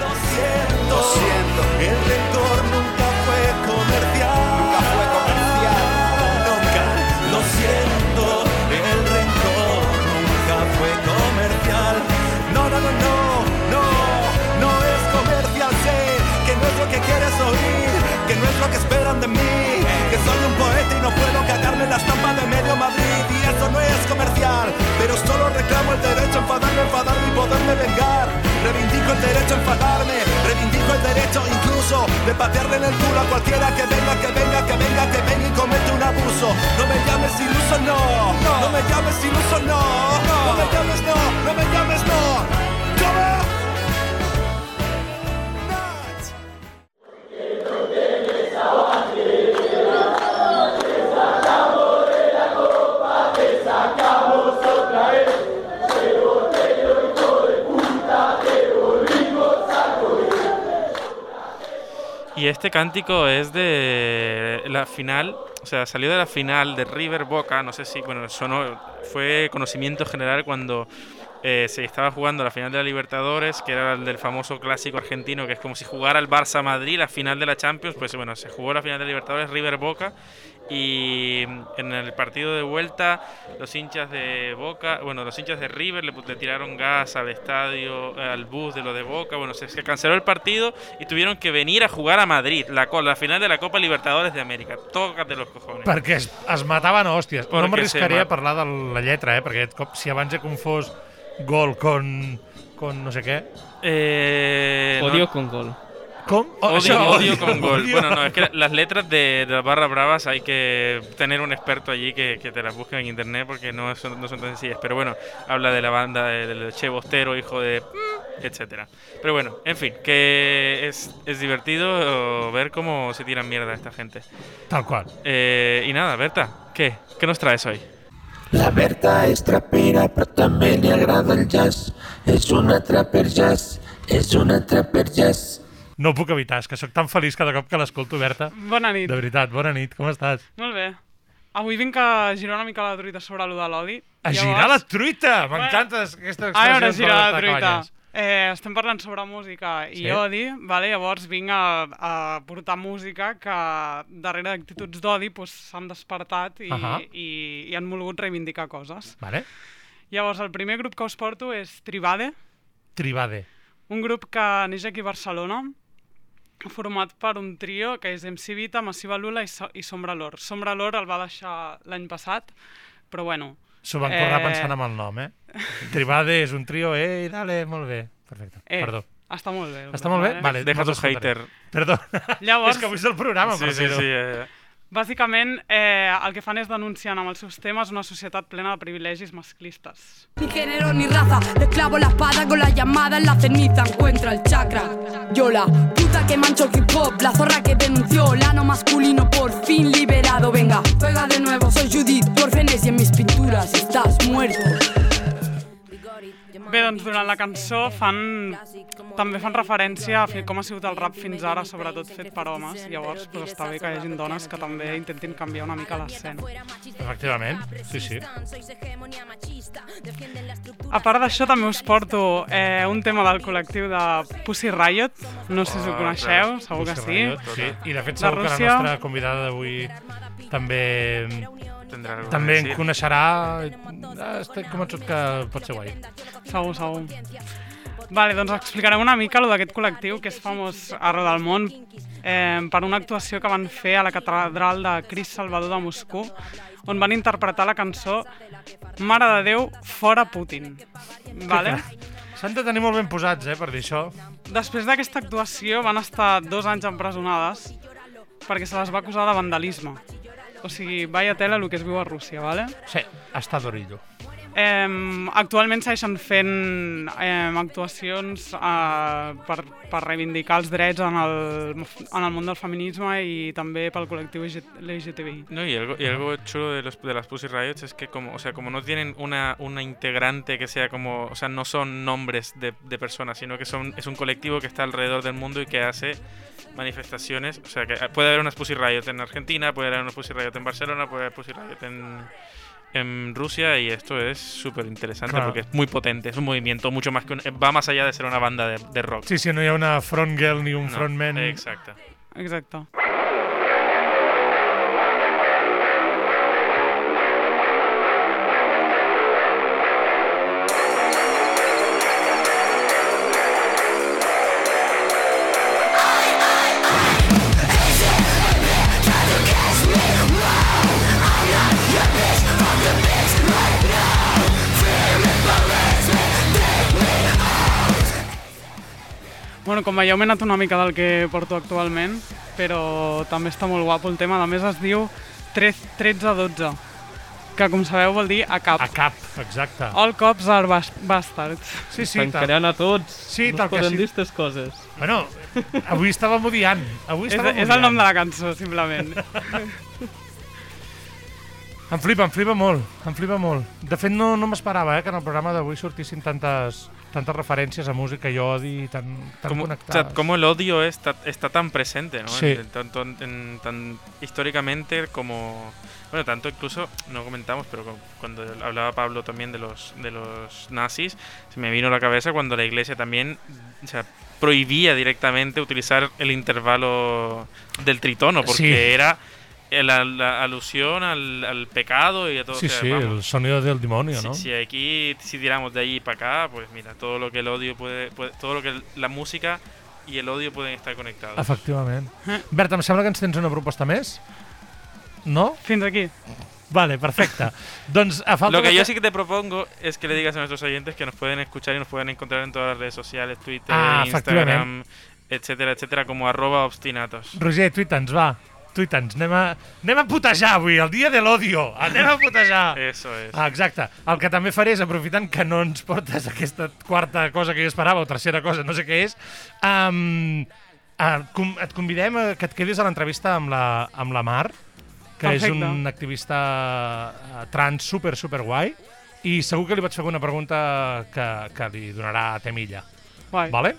Speaker 7: Lo siento, siento, el rencor nunca fue comercial. Nunca fue comercial. Nunca. Lo siento, el rencor nunca fue comercial. No, no, no, no, no, no es comercial. Sé que no es lo que quieres oír, que no es lo que esperan de mí. Cagarme la estampa de medio Madrid. Y eso no es comercial, pero solo reclamo el derecho a enfadarme, enfadarme y poderme vengar. Reivindico el derecho a enfadarme, reivindico el derecho incluso de patearle en el culo a cualquiera que venga, que venga, que venga, que venga y comete un abuso. No me llames iluso, no, no, me llames iluso, no, no, me llames no,
Speaker 3: Y este cántico es de la final, o sea, salió de la final de River Boca, no sé si, bueno, sonó, fue conocimiento general cuando eh, se estaba jugando la final de la Libertadores, que era el del famoso clásico argentino, que es como si jugara el Barça Madrid, la final de la Champions, pues bueno, se jugó la final de la Libertadores River Boca y en el partido de vuelta los hinchas de Boca, bueno, los hinchas de River le, le tiraron gas al estadio, al bus de lo de Boca, bueno, se, se canceló el partido y tuvieron que venir a jugar a Madrid, la, la final de la Copa Libertadores de América. Tócate los cojones.
Speaker 2: Perquè es, es mataven a hòsties. no
Speaker 3: Perquè
Speaker 2: m'arriscaria
Speaker 3: se
Speaker 2: a parlar de la lletra, eh? perquè cop, si abans he confós gol con, con no sé què...
Speaker 3: Eh, no-
Speaker 9: Odio con gol.
Speaker 2: Oh,
Speaker 3: Odio,
Speaker 2: això,
Speaker 3: odio con gol.
Speaker 2: odio.
Speaker 3: Bueno, no, es que las letras de, de las barras bravas hay que tener un experto allí que, que te las busque en internet porque no son, no son tan sencillas. Pero bueno, habla de la banda de- del Che Bostero, hijo de. etcétera. Pero bueno, en fin, que es, es divertido ver cómo se tiran mierda esta gente.
Speaker 2: Tal qual.
Speaker 3: Eh, y nada, Berta, ¿qué? ¿Qué nos traes hoy?
Speaker 10: La Berta és trapera, però també li agrada el jazz. És una trapper jazz, és una trapper jazz.
Speaker 2: No ho puc evitar, és que sóc tan feliç cada cop que l'escolto, Berta.
Speaker 11: Bona nit.
Speaker 2: De veritat, bona nit, com estàs?
Speaker 11: Molt bé. Avui vinc a girar una mica la truita sobre allò de l'odi.
Speaker 2: A girar la truita! M'encanta aquesta
Speaker 11: A veure,
Speaker 2: expressió
Speaker 11: girar la truita. Eh, estem parlant sobre música i
Speaker 2: Sí.
Speaker 11: odi, vale? llavors vinc a, a portar música que darrere d'actituds d'odi pues, s'han despertat i,
Speaker 2: Ahà.
Speaker 11: i, i han volgut reivindicar coses.
Speaker 2: Vale.
Speaker 11: Llavors, el primer grup que us porto és Tribade,
Speaker 2: Tribade.
Speaker 11: un grup que neix aquí a Barcelona, format per un trio que és MC Vita, Massiva Lula i, So- i Sombra Lor. Sombra Lor el va deixar l'any passat, però bueno...
Speaker 2: S'ho van currar
Speaker 11: eh,
Speaker 2: pensant amb el nom, eh? Tribade és un trio, ei, dale, molt bé. Perfecte,
Speaker 11: Eh,
Speaker 2: perdó.
Speaker 11: Està molt bé.
Speaker 2: Està molt bé?
Speaker 11: vale?
Speaker 2: Vale,
Speaker 3: Deja tu hater.
Speaker 2: Perdó.
Speaker 11: Llavors-
Speaker 2: és que avui és el programa,
Speaker 3: Sí,
Speaker 2: per
Speaker 3: sí,
Speaker 2: dir-ho.
Speaker 3: sí. Eh,
Speaker 11: Bàsicament, eh, el que fan és denunciar amb els seus temes una societat plena de privilegis masclistes.
Speaker 9: Ni género ni raza, le clavo la espada con la llamada en la ceniza, encuentra el chakra. Yo la puta que mancho hip hop, la zorra que denunció, el ano masculino por fin liberado. Venga, juega de nuevo, soy Judith, tu orfenes y en mis pinturas estás muerto.
Speaker 11: Bé, doncs durant la cançó fan, també fan referència a com ha sigut el rap fins ara, sobretot fet per homes. Llavors, doncs, està bé que hi hagin dones que també intentin canviar una mica l'escena.
Speaker 2: Efectivament, sí, sí.
Speaker 11: A part d'això, també us porto eh, un tema del col·lectiu de Pussy Riot. No sé si ho
Speaker 2: Ah,
Speaker 11: coneixeu, segur que sí.
Speaker 2: Sí. I de fet segur que la nostra convidada d'avui també
Speaker 3: Tindrà alguna
Speaker 2: també en coneixerà. Ah, Estic convençut que pot ser guai.
Speaker 11: Segur, segur. Vale, doncs explicarem una mica lo d'aquest col·lectiu que és famós arreu del món eh, per una actuació que van fer a la catedral de Cris Salvador de Moscou on van interpretar la cançó Mare de Déu, fora Putin. Vale?
Speaker 2: S'han de tenir molt ben posats, eh, per dir això.
Speaker 11: Després d'aquesta actuació van estar dos anys empresonades perquè se les va acusar de vandalisme. O sigui, vaya tela el que es viu a Rússia, vale?
Speaker 2: Sí, està d'orillo.
Speaker 11: Eh, actualment segueixen fent eh, actuacions eh, per, per reivindicar els drets en el, en el món del feminisme i també pel col·lectiu LGTBI.
Speaker 3: No, y algo, y algo chulo de, los, de las Pussy Riots es que como, o sea, como no tienen una, una integrante que sea como, o sea, no son nombres de, de personas, sino que son, es un colectivo que está alrededor del mundo y que hace manifestaciones, o sea, que puede haber unas Pussy Riot en Argentina, puede haber unas Pussy Riot en Barcelona, puede haber Pussy Riot en, en Rusia y esto es súper interesante
Speaker 2: Claro.
Speaker 3: porque es muy potente, es un movimiento mucho más que un- va más allá de ser una banda de, de rock.
Speaker 2: Sí, sí, no hi ha una front girl ni un
Speaker 3: No,
Speaker 2: frontman.
Speaker 3: Exacto.
Speaker 11: Exacte. Bueno, com veieu, m'he anat una mica del que porto actualment, però també està molt guapo el tema. A més, es diu 13-12, que com sabeu vol dir a cap.
Speaker 2: A cap, exacte.
Speaker 11: All cops are bas bastards.
Speaker 2: Sí, sí,
Speaker 12: Estan
Speaker 2: tal-
Speaker 12: creant a tots.
Speaker 2: Sí,
Speaker 12: no
Speaker 2: tal que sí.
Speaker 12: dir aquestes coses.
Speaker 2: Bueno, avui estàvem odiant. Avui
Speaker 11: És,
Speaker 2: estàvem
Speaker 11: és el nom de la cançó, simplement.
Speaker 2: Em flipa, em flipa molt, em flipa molt. De fet, no, no m'esperava eh, que en el programa d'avui sortissin tantes, tantes referències a música i odi tan, tan
Speaker 3: como, o sea, el odio está, está tan presente, ¿no?
Speaker 2: Sí.
Speaker 3: En- tanto en- tan históricamente como... Bueno, tanto incluso, no comentamos, pero cu- cuando hablaba Pablo también de los, de los nazis, se me vino a la cabeza cuando la iglesia también o sea, prohibía directamente utilizar el intervalo del tritono, porque
Speaker 2: Sí.
Speaker 3: era la, la alusión al, al pecado y a todo.
Speaker 2: Sí,
Speaker 3: o sea,
Speaker 2: sí,
Speaker 3: vamos,
Speaker 2: el sonido del demonio,
Speaker 3: si,
Speaker 2: ¿no?
Speaker 3: si aquí, si tiramos de allí para acá, pues mira, todo lo que el odio puede, puede- todo lo que el- la música y el odio pueden estar conectados.
Speaker 2: Efectivament. Berta, em sembla que ens tens una proposta més? No?
Speaker 11: Fins aquí.
Speaker 2: Vale, perfecte. doncs a falta
Speaker 3: Lo que
Speaker 2: de
Speaker 3: yo sí que te propongo es que le digas a nuestros oyentes que nos pueden escuchar y nos pueden encontrar en todas las redes sociales, Twitter,
Speaker 2: Ah,
Speaker 3: Instagram, etcétera, etcétera, como arroba obstinatos.
Speaker 2: Roger, tuita'ns, va. Tuita'ns. Anem a, anem a putejar avui, el dia de l'odio. Anem a putejar.
Speaker 3: Eso es.
Speaker 2: Ah, exacte. El que també faré és, aprofitant que no ens portes aquesta quarta cosa que jo esperava, o tercera cosa, no sé què és, um, uh, com, et convidem a que et quedis a l'entrevista amb, la, amb la Mar, que és
Speaker 11: Perfecte.
Speaker 2: un activista uh, trans super, super guai, i segur que li vaig fer una pregunta que, que li donarà temilla.
Speaker 11: Guai.
Speaker 2: Vale?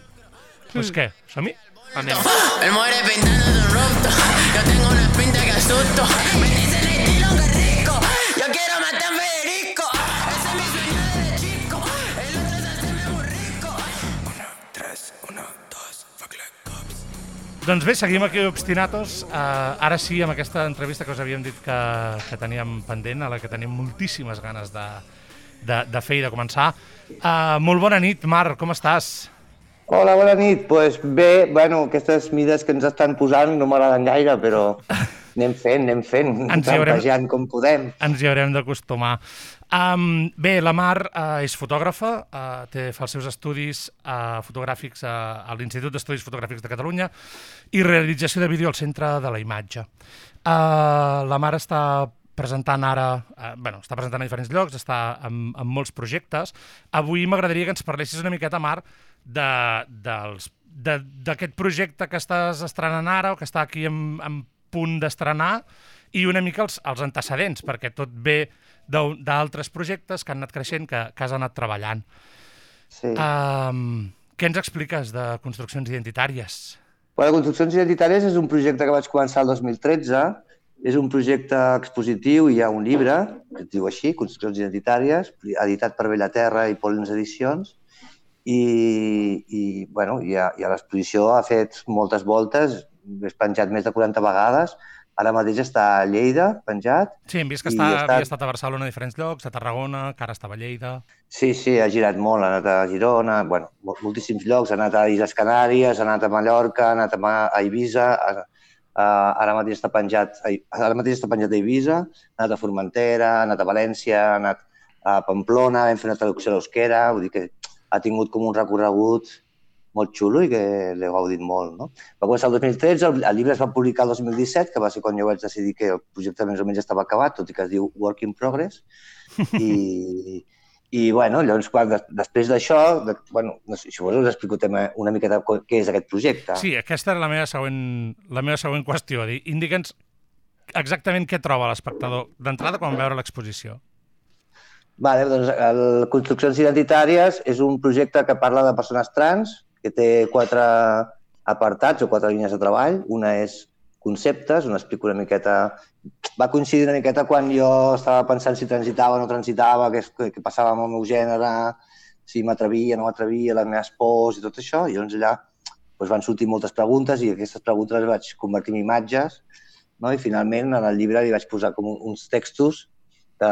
Speaker 2: Doncs què, som-hi?
Speaker 3: Anem.
Speaker 13: El muere pintando un rostro. Yo tengo una pinta que asusto. Me dice el estilo que rico. Yo quiero matar a Federico. Ese es mi sueño de chico. El otro es hacerme muy rico. Uno, tres, uno, dos, fuck the cops.
Speaker 2: Doncs bé, seguim aquí obstinatos. Uh, eh, ara sí, amb aquesta entrevista que us havíem dit que, que teníem pendent, a la que tenim moltíssimes ganes de, de, de fer i de començar. Uh, molt bona nit, Marc, com estàs?
Speaker 12: Hola, bona nit. Pues bé, bueno, aquestes mides que ens estan posant no m'agraden gaire, però anem fent, anem fent,
Speaker 2: Ens
Speaker 12: trampejant com podem.
Speaker 2: Ens hi haurem d'acostumar. Um, bé, la Mar uh, és fotògrafa, uh, té, fa els seus estudis uh, fotogràfics uh, a l'Institut d'Estudis Fotogràfics de Catalunya i realització de vídeo al Centre de la Imatge. Uh, la Mar està presentant ara, uh, bueno, està presentant a diferents llocs, està en, en molts projectes. Avui m'agradaria que ens parlessis una miqueta, Mar, de, dels, de, d'aquest projecte que estàs estrenant ara o que està aquí en, en punt d'estrenar i una mica els, els antecedents, perquè tot ve d'altres projectes que han anat creixent, que, que has anat treballant.
Speaker 12: Sí.
Speaker 2: Um, què ens expliques de construccions identitàries?
Speaker 12: Bueno, Construccions Identitàries és un projecte que vaig començar el 2013. És un projecte expositiu, hi ha un llibre, que es diu així, Construccions Identitàries, editat per Bellaterra i Polens Edicions, i, i, bueno, i a, i a l'exposició ha fet moltes voltes, és penjat més de 40 vegades, ara mateix està a Lleida, penjat.
Speaker 2: Sí, hem vist que està,
Speaker 12: està-
Speaker 2: havia estat a Barcelona a diferents llocs, a Tarragona, que ara estava a Lleida...
Speaker 12: Sí, sí, ha girat molt, ha anat a Girona, bueno, mol- moltíssims llocs, ha anat a Illes Canàries, ha anat a Mallorca, ha anat a, a Eivissa, a, a, ara mateix està penjat ara mateix està penjat a Eivissa, ha anat a Formentera, ha anat a València, ha anat a Pamplona, vam fer una traducció a l'eusquera, vull dir que ha tingut com un recorregut molt xulo i que l'he gaudit molt. No? Va començar el 2013, el, el llibre es va publicar el 2017, que va ser quan jo vaig decidir que el projecte més o menys estava acabat, tot i que es diu Work in Progress, i, i bueno, llavors, quan, des- després d'això, de, bueno, no sé, si vols us explico tema, una miqueta co- què és aquest projecte.
Speaker 2: Sí, aquesta era la meva següent, la meva següent qüestió. Indica'ns exactament què troba l'espectador d'entrada quan veure l'exposició.
Speaker 12: Vale, doncs el Construccions Identitàries és un projecte que parla de persones trans, que té quatre apartats o quatre línies de treball. Una és conceptes, on explico una miqueta... Va coincidir una miqueta quan jo estava pensant si transitava o no transitava, què, què, passava amb el meu gènere, si m'atrevia o no m'atrevia, les meves pors i tot això. I llavors allà doncs van sortir moltes preguntes i aquestes preguntes les vaig convertir en imatges no? i finalment en el llibre li vaig posar com un- uns textos que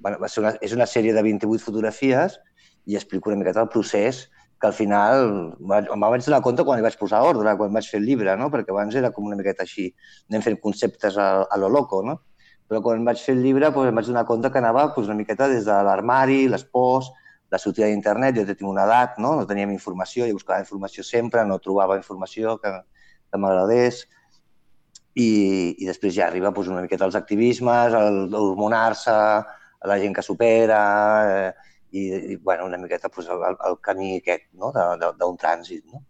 Speaker 12: bueno, va ser una, és una sèrie de 28 fotografies i explico una miqueta el procés que al final em vaig donar compte quan hi vaig posar ordre, quan vaig fer el llibre, no? perquè abans era com una miqueta així, anem fent conceptes a, a lo loco, no? però quan vaig fer el llibre doncs, em vaig donar compte que anava doncs, una miqueta des de l'armari, les pors, la sortida d'internet, jo tinc una edat, no? no teníem informació, jo buscava informació sempre, no trobava informació que, que m'agradés, i, i després ja arriba doncs, una miqueta als activismes, el hormonar-se, a la gent que supera, eh, i, i bueno, una miqueta doncs, el, el camí aquest no? d'un trànsit. No?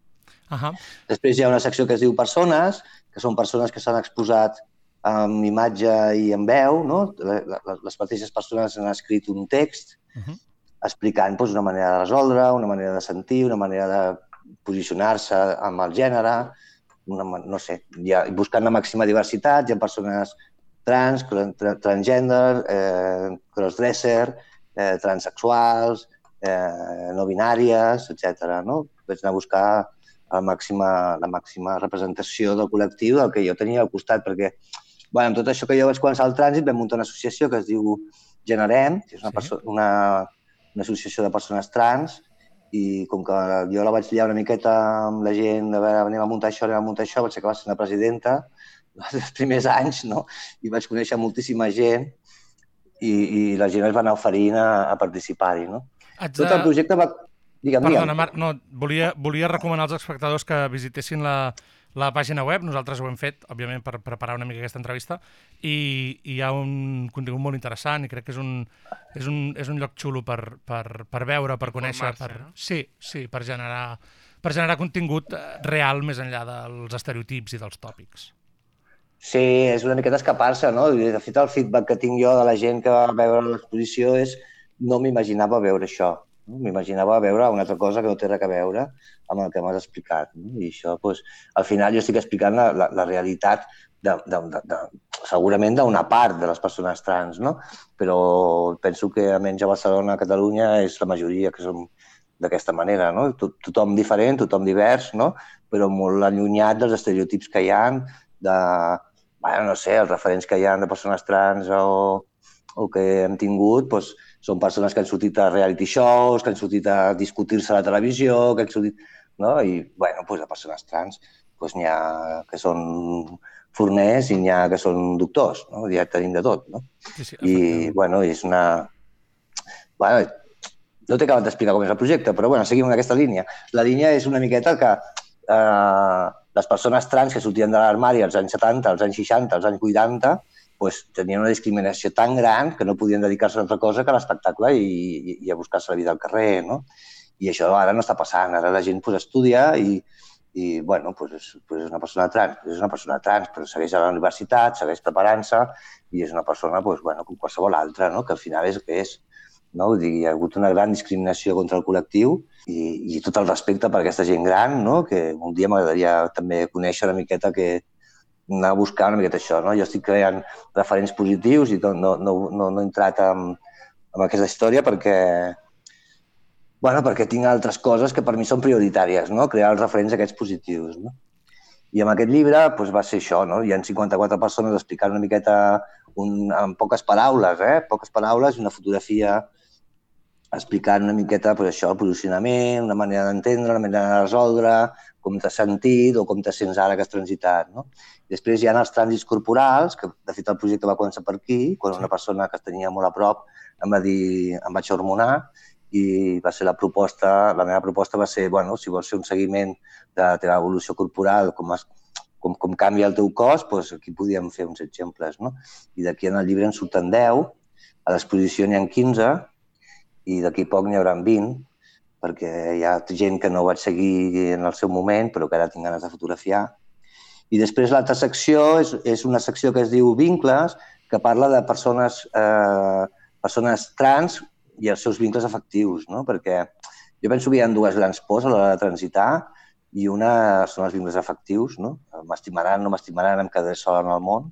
Speaker 2: Ahà.
Speaker 12: Després hi ha una secció que es diu persones, que són persones que s'han exposat amb imatge i amb veu. No? Le- le- Les mateixes persones han escrit un text
Speaker 2: Mhm.
Speaker 12: explicant doncs, una manera de resoldre, una manera de sentir, una manera de posicionar-se amb el gènere, una, no sé, ha, buscant la màxima diversitat, hi ha persones trans, tra- tra- transgender, eh, crossdresser, eh, transexuals, eh, no binàries, etc. No? Vaig anar a buscar la màxima, la màxima representació del col·lectiu del que jo tenia al costat, perquè bueno, amb tot això que jo vaig començar al trànsit vam muntar una associació que es diu Generem, que és una, perso- una, una associació de persones trans, i com que jo la vaig liar una miqueta amb la gent, a veure, anem a muntar això, anem a muntar això, vaig acabar sent la presidenta els primers anys, no? I vaig conèixer moltíssima gent i, i la gent es va anar oferint a, a participar-hi, no?
Speaker 2: Haig
Speaker 12: Tot
Speaker 2: de-
Speaker 12: el projecte va... Digue'm,
Speaker 2: Perdona,
Speaker 12: digue'm.
Speaker 2: Marc, no, volia, volia recomanar als espectadors que visitessin la, la pàgina web, nosaltres ho hem fet, òbviament, per preparar una mica aquesta entrevista, i, i hi ha un contingut molt interessant i crec que és un, és un, és un lloc xulo per, per, per veure, per conèixer, per,
Speaker 3: no?
Speaker 2: sí, sí, per generar, per generar contingut eh, real més enllà dels estereotips i dels tòpics.
Speaker 12: Sí, és una miqueta escapar-se, no? I, De fet, el feedback que tinc jo de la gent que va veure l'exposició és no m'imaginava veure això. No? M'imaginava veure una altra cosa que no té res a veure amb el que m'has explicat. No? I això, doncs, al final jo estic explicant la, la, la realitat de, de, de, de, segurament d'una part de les persones trans, no? Però penso que almenys a Barcelona, a Catalunya, és la majoria que som d'aquesta manera, no? To- Tothom diferent, tothom divers, no? però molt allunyat dels estereotips que hi ha de, bueno, no sé, els referents que hi ha de persones trans o, o que hem tingut, doncs, són persones que han sortit a reality shows, que han sortit a discutir-se a la televisió, que han sortit... No? I, bueno, doncs, de persones trans doncs, n'hi ha que són forners i n'hi ha que són doctors, no? ja tenim de tot. No?
Speaker 2: Sí, sí,
Speaker 12: I, bueno, és una... Bueno, no t'he acabat d'explicar com és el projecte, però bueno, seguim en aquesta línia. La línia és una miqueta que eh, les persones trans que sortien de l'armari als anys 70, als anys 60, als anys 80, pues, tenien una discriminació tan gran que no podien dedicar-se a altra cosa que a l'espectacle i, i, i a buscar-se la vida al carrer, no? I això ara no està passant. Ara la gent pues, estudia i, i bueno, pues, és, pues és una persona trans, és una persona trans, però segueix a la universitat, segueix preparant-se i és una persona pues, bueno, com qualsevol altra, no? que al final és que és. No? Vull dir, hi ha hagut una gran discriminació contra el col·lectiu i, i tot el respecte per aquesta gent gran, no? que un dia m'agradaria també conèixer una miqueta que anar a buscar una miqueta això. No? Jo estic creant referents positius i no, no, no, no, he entrat en, en aquesta història perquè, bueno, perquè tinc altres coses que per mi són prioritàries, no? crear els referents aquests positius. No? I amb aquest llibre doncs, va ser això, no? hi ha 54 persones explicant una miqueta un, en poques paraules, eh? poques paraules una fotografia explicant una miqueta pues, això, el posicionament, una manera d'entendre, una manera de resoldre, com t'has sentit o com te sents ara que has transitat. No? Després hi ha els trànsits corporals, que de fet el projecte va començar per aquí, quan una persona que es tenia molt a prop em va dir, em vaig hormonar i va ser la proposta, la meva proposta va ser, bueno, si vols fer un seguiment de la teva evolució corporal, com, has, com, com canvia el teu cos, doncs aquí podíem fer uns exemples. No? I d'aquí en el llibre en surten 10, a l'exposició n'hi ha 15, i d'aquí poc n'hi haurà 20, perquè hi ha gent que no vaig seguir en el seu moment, però que ara tinc ganes de fotografiar. I després l'altra secció és, és una secció que es diu Vincles, que parla de persones, eh, persones trans i els seus vincles afectius, no? perquè jo penso que hi ha dues grans pors a l'hora de transitar i una són els vincles afectius, no? m'estimaran, no m'estimaran, em quedaré sola en el món.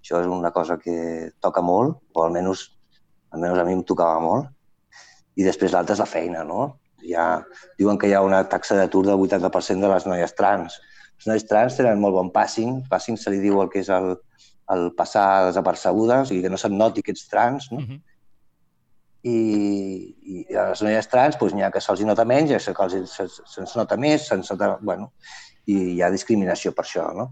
Speaker 12: Això és una cosa que toca molt, o almenys, almenys a mi em tocava molt. I després l'altra és la feina, no? Ja, diuen que hi ha una taxa d'atur del 80% de les noies trans. Les noies trans tenen molt bon passing, passing se li diu el que és el, el passar desapercebudes, o sigui, que no se'n noti que ets trans, no? Uh -huh i, i a les noies trans doncs, n'hi ha que se'ls nota menys, hi ha que se'ls se, se nota més, se'ns nota, bueno, i hi ha discriminació per això. No?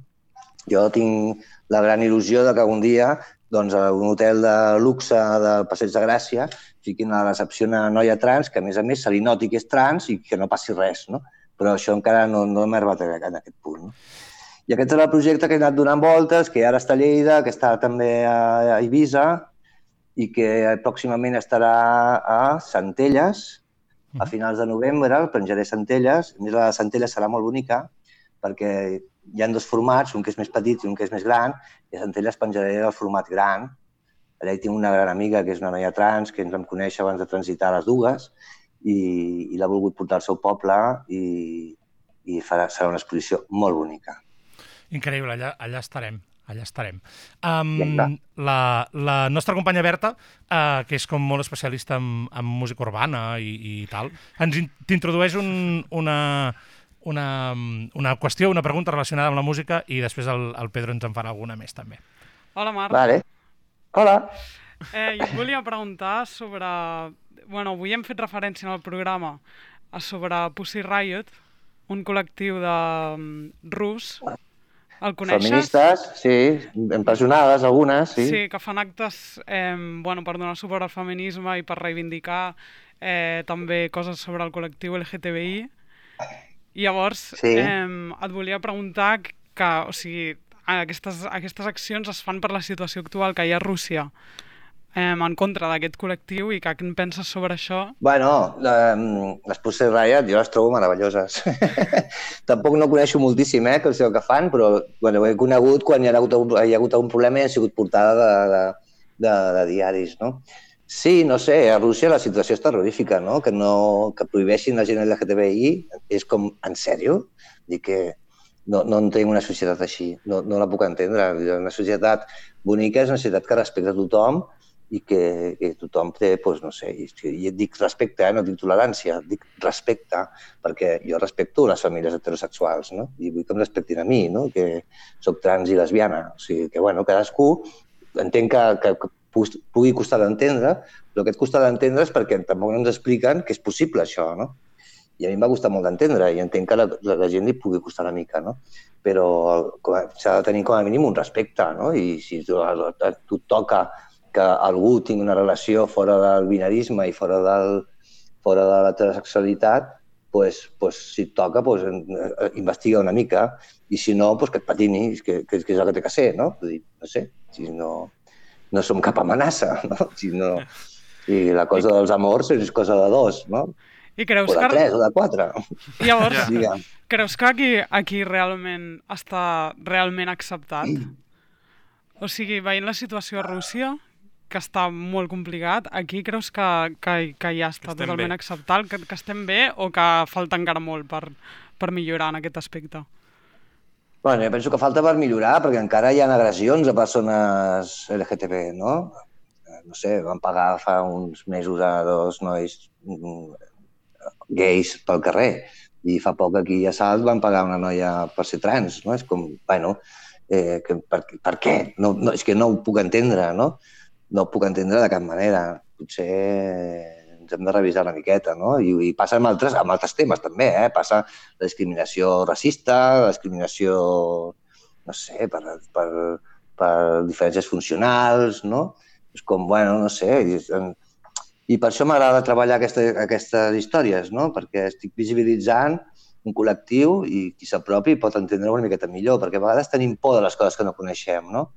Speaker 12: Jo tinc la gran il·lusió de que un dia doncs, a un hotel de luxe del Passeig de Gràcia fiquin a la recepció una noia trans que, a més a més, se li noti que és trans i que no passi res. No? Però això encara no, no m'he arribat en aquest punt. No? I aquest és el projecte que he anat donant voltes, que ara està a Lleida, que està també a Eivissa, i que pròximament estarà a Centelles, a finals de novembre, penjaré Centelles. A més, la de Centelles serà molt bonica, perquè hi ha dos formats, un que és més petit i un que és més gran, i a Centelles penjaré el format gran. Allà hi tinc una gran amiga, que és una noia trans, que ens vam conèixer abans de transitar les dues, i, i l'ha volgut portar al seu poble i, i farà, serà una exposició molt bonica.
Speaker 2: Increïble, allà, allà estarem allà estarem. Um, la, la nostra companya Berta, uh, que és com molt especialista en, en música urbana i, i tal, ens t'introdueix un, una, una, una qüestió, una pregunta relacionada amb la música i després el, el Pedro ens en farà alguna més també.
Speaker 11: Hola, Marc.
Speaker 12: Vale. Hola.
Speaker 11: Eh, jo volia preguntar sobre... Bueno, avui hem fet referència en el programa a sobre Pussy Riot, un col·lectiu de um, rus el coneixes?
Speaker 12: Feministes, sí, empresonades algunes, sí.
Speaker 11: Sí, que fan actes eh, bueno, per donar suport al feminisme i per reivindicar eh, també coses sobre el col·lectiu LGTBI. I llavors
Speaker 12: Sí.
Speaker 11: eh, et volia preguntar que, o sigui, aquestes, aquestes accions es fan per la situació actual que hi ha a Rússia eh, en contra d'aquest col·lectiu i que què en penses sobre això?
Speaker 12: Bueno, les Pussy Riot jo les trobo meravelloses. Tampoc no coneixo moltíssim, eh, que el que fan, però bueno, he conegut quan hi ha hagut, hi ha hagut un problema i ha sigut portada de, de, de, de diaris, no? Sí, no sé, a Rússia la situació és terrorífica, no? Que, no, que prohibeixin la gent LGTBI és com, en sèrio? Dic que no, no entenc una societat així, no, no la puc entendre. Una societat bonica és una societat que respecta tothom i que, que tothom té, doncs, no sé, i, et dic respecte, eh? no dic tolerància, dic respecte, perquè jo respecto les famílies heterosexuals, no? I vull que em respectin a mi, no? Que sóc trans i lesbiana. O sigui, que, bueno, cadascú entenc que, que, pugui costar d'entendre, però aquest costar d'entendre és perquè tampoc no ens expliquen que és possible això, no? I a mi em va costar molt d'entendre i entenc que la, la, la gent li pugui costar una mica, no? Però a- s'ha de tenir com a mínim un respecte, no? I si tu, a, a tu toca que algú tingui una relació fora del binarisme i fora, del, fora de l'heterosexualitat, pues, pues, si et toca, pues, eh, investiga una mica i si no, pues, que et patini, que, que, que és el que té que ser, no? Vull dir, no sé, si no, no som cap amenaça, no? Si no, i la cosa dels amors és cosa de dos, no?
Speaker 11: I creus
Speaker 12: O de
Speaker 11: que...
Speaker 12: tres, o de quatre.
Speaker 11: Llavors,
Speaker 12: Digue'm.
Speaker 11: creus que aquí, aquí realment està realment acceptat? O sigui, veient la situació a Rússia, que està molt complicat, aquí creus que, que, que ja està
Speaker 3: estem
Speaker 11: totalment
Speaker 3: bé.
Speaker 11: acceptat, que, que estem bé o que falta encara molt per, per millorar en aquest aspecte?
Speaker 12: Bueno, jo penso que falta per millorar, perquè encara hi ha agressions a persones LGTB, no? No sé, van pagar fa uns mesos a dos nois mm, gais pel carrer i fa poc aquí a Salt van pagar una noia per ser trans, no? És com, bueno, eh, que, per, per què? No, no, és que no ho puc entendre, no? No ho puc entendre de cap manera. Potser ens hem de revisar una miqueta, no? I, i passa amb altres, amb altres temes també, eh? Passa la discriminació racista, la discriminació, no sé, per, per, per diferències funcionals, no? És com, bueno, no sé, i, i per això m'agrada treballar aquesta, aquestes històries, no? Perquè estic visibilitzant un col·lectiu i qui s'apropi pot entendre una miqueta millor, perquè a vegades tenim por de les coses que no coneixem, no?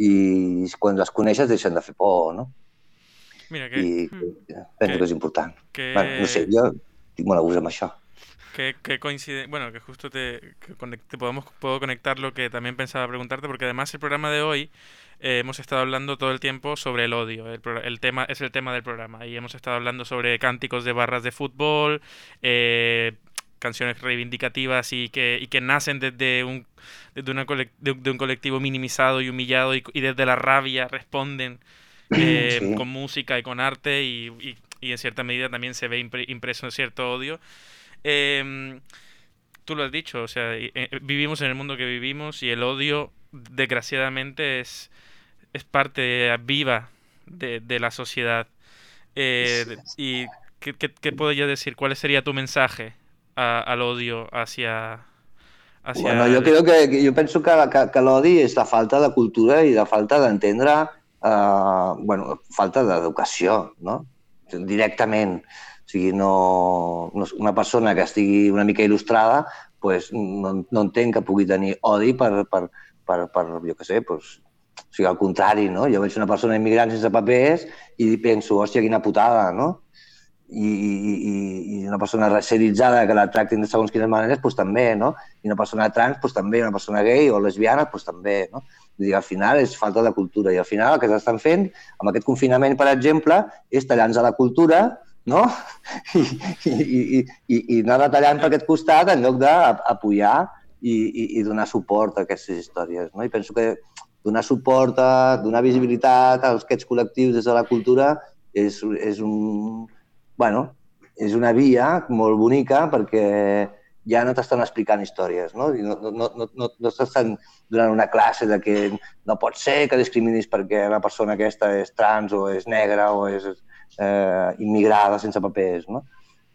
Speaker 12: I quan les coneixes deixen de fer por, no?
Speaker 3: Mira, que,
Speaker 12: I penso que és important.
Speaker 3: que-
Speaker 12: Bueno, no sé, jo tinc molt a gust amb això.
Speaker 3: Que, que coincide, bueno, que justo te, que podemos, puedo conectar lo que también pensaba preguntarte, porque además el programa de hoy eh, hemos estado hablando todo el tiempo sobre el odio. El, el tema es el tema del programa y hemos estado hablando sobre cánticos de barras de fútbol, eh, canciones reivindicativas y que, y que nacen desde un, desde una de un colectivo minimizado y humillado y, y desde la rabia responden eh,
Speaker 12: Sí.
Speaker 3: con música y con arte y, y- y en cierta medida también se ve impre- impreso cierto odio. Em, tú lo has dicho, o sea, y- eh, vivimos en el mundo que vivimos y el odio, desgraciadamente, es, es parte viva de, de la sociedad. Eh, ¿Y qué, qué, qué podría decir? ¿Cuál sería tu mensaje a- al odio hacia... hacia
Speaker 12: Bueno, jo crec que, que jo penso que, que, que l'odi és la falta de cultura i la falta d'entendre, eh, bueno, falta d'educació, no? Directament. O sigui, no, no, una persona que estigui una mica il·lustrada pues, no, no entenc que pugui tenir odi per, per, per, per jo què sé, pues, o sigui, al contrari, no? Jo veig una persona immigrant sense papers i penso, hòstia, quina putada, no? i, i, i- una persona racialitzada que la tractin de segons quines maneres, doncs també, no? I una persona trans, doncs també, una persona gay o lesbiana, doncs també, no? Dir, al final és falta de cultura i al final el que s'estan fent amb aquest confinament, per exemple, és tallar-nos a la cultura, no? I, i, i, i, i anar retallant per aquest costat en lloc d'apoyar i, i, i donar suport a aquestes històries, no? I penso que donar suport, a, donar visibilitat a aquests col·lectius des de la cultura és, és un, bueno, és una via molt bonica perquè ja no t'estan explicant històries, no? I no, no, no, no, no t'estan donant una classe de que no pot ser que discriminis perquè la persona aquesta és trans o és negra o és eh, immigrada sense papers, no?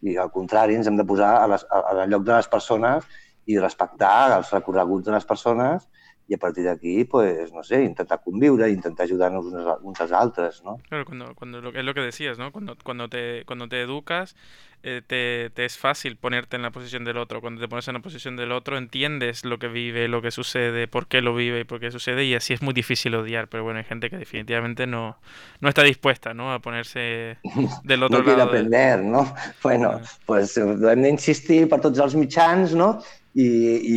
Speaker 12: I al contrari, ens hem de posar a, les, a, a lloc de les persones i respectar els recorreguts de les persones i a partir d'aquí, pues, no sé, intentar conviure, intentar ajudar-nos uns, a- altres, no?
Speaker 3: Claro, cuando, cuando es lo que decías, ¿no? Cuando, cuando, te, cuando te educas, eh, te, te es fácil ponerte en la posición del otro. Cuando te pones en la posición del otro, entiendes lo que vive, lo que sucede, por qué lo vive y por qué sucede, y así es muy difícil odiar. Pero bueno, hay gente que definitivamente no, no está dispuesta, ¿no? A ponerse del otro
Speaker 12: no quiere
Speaker 3: lado. de-
Speaker 12: aprender, no? Bueno, pues, eh, hem d'insistir per tots els mitjans, no? I,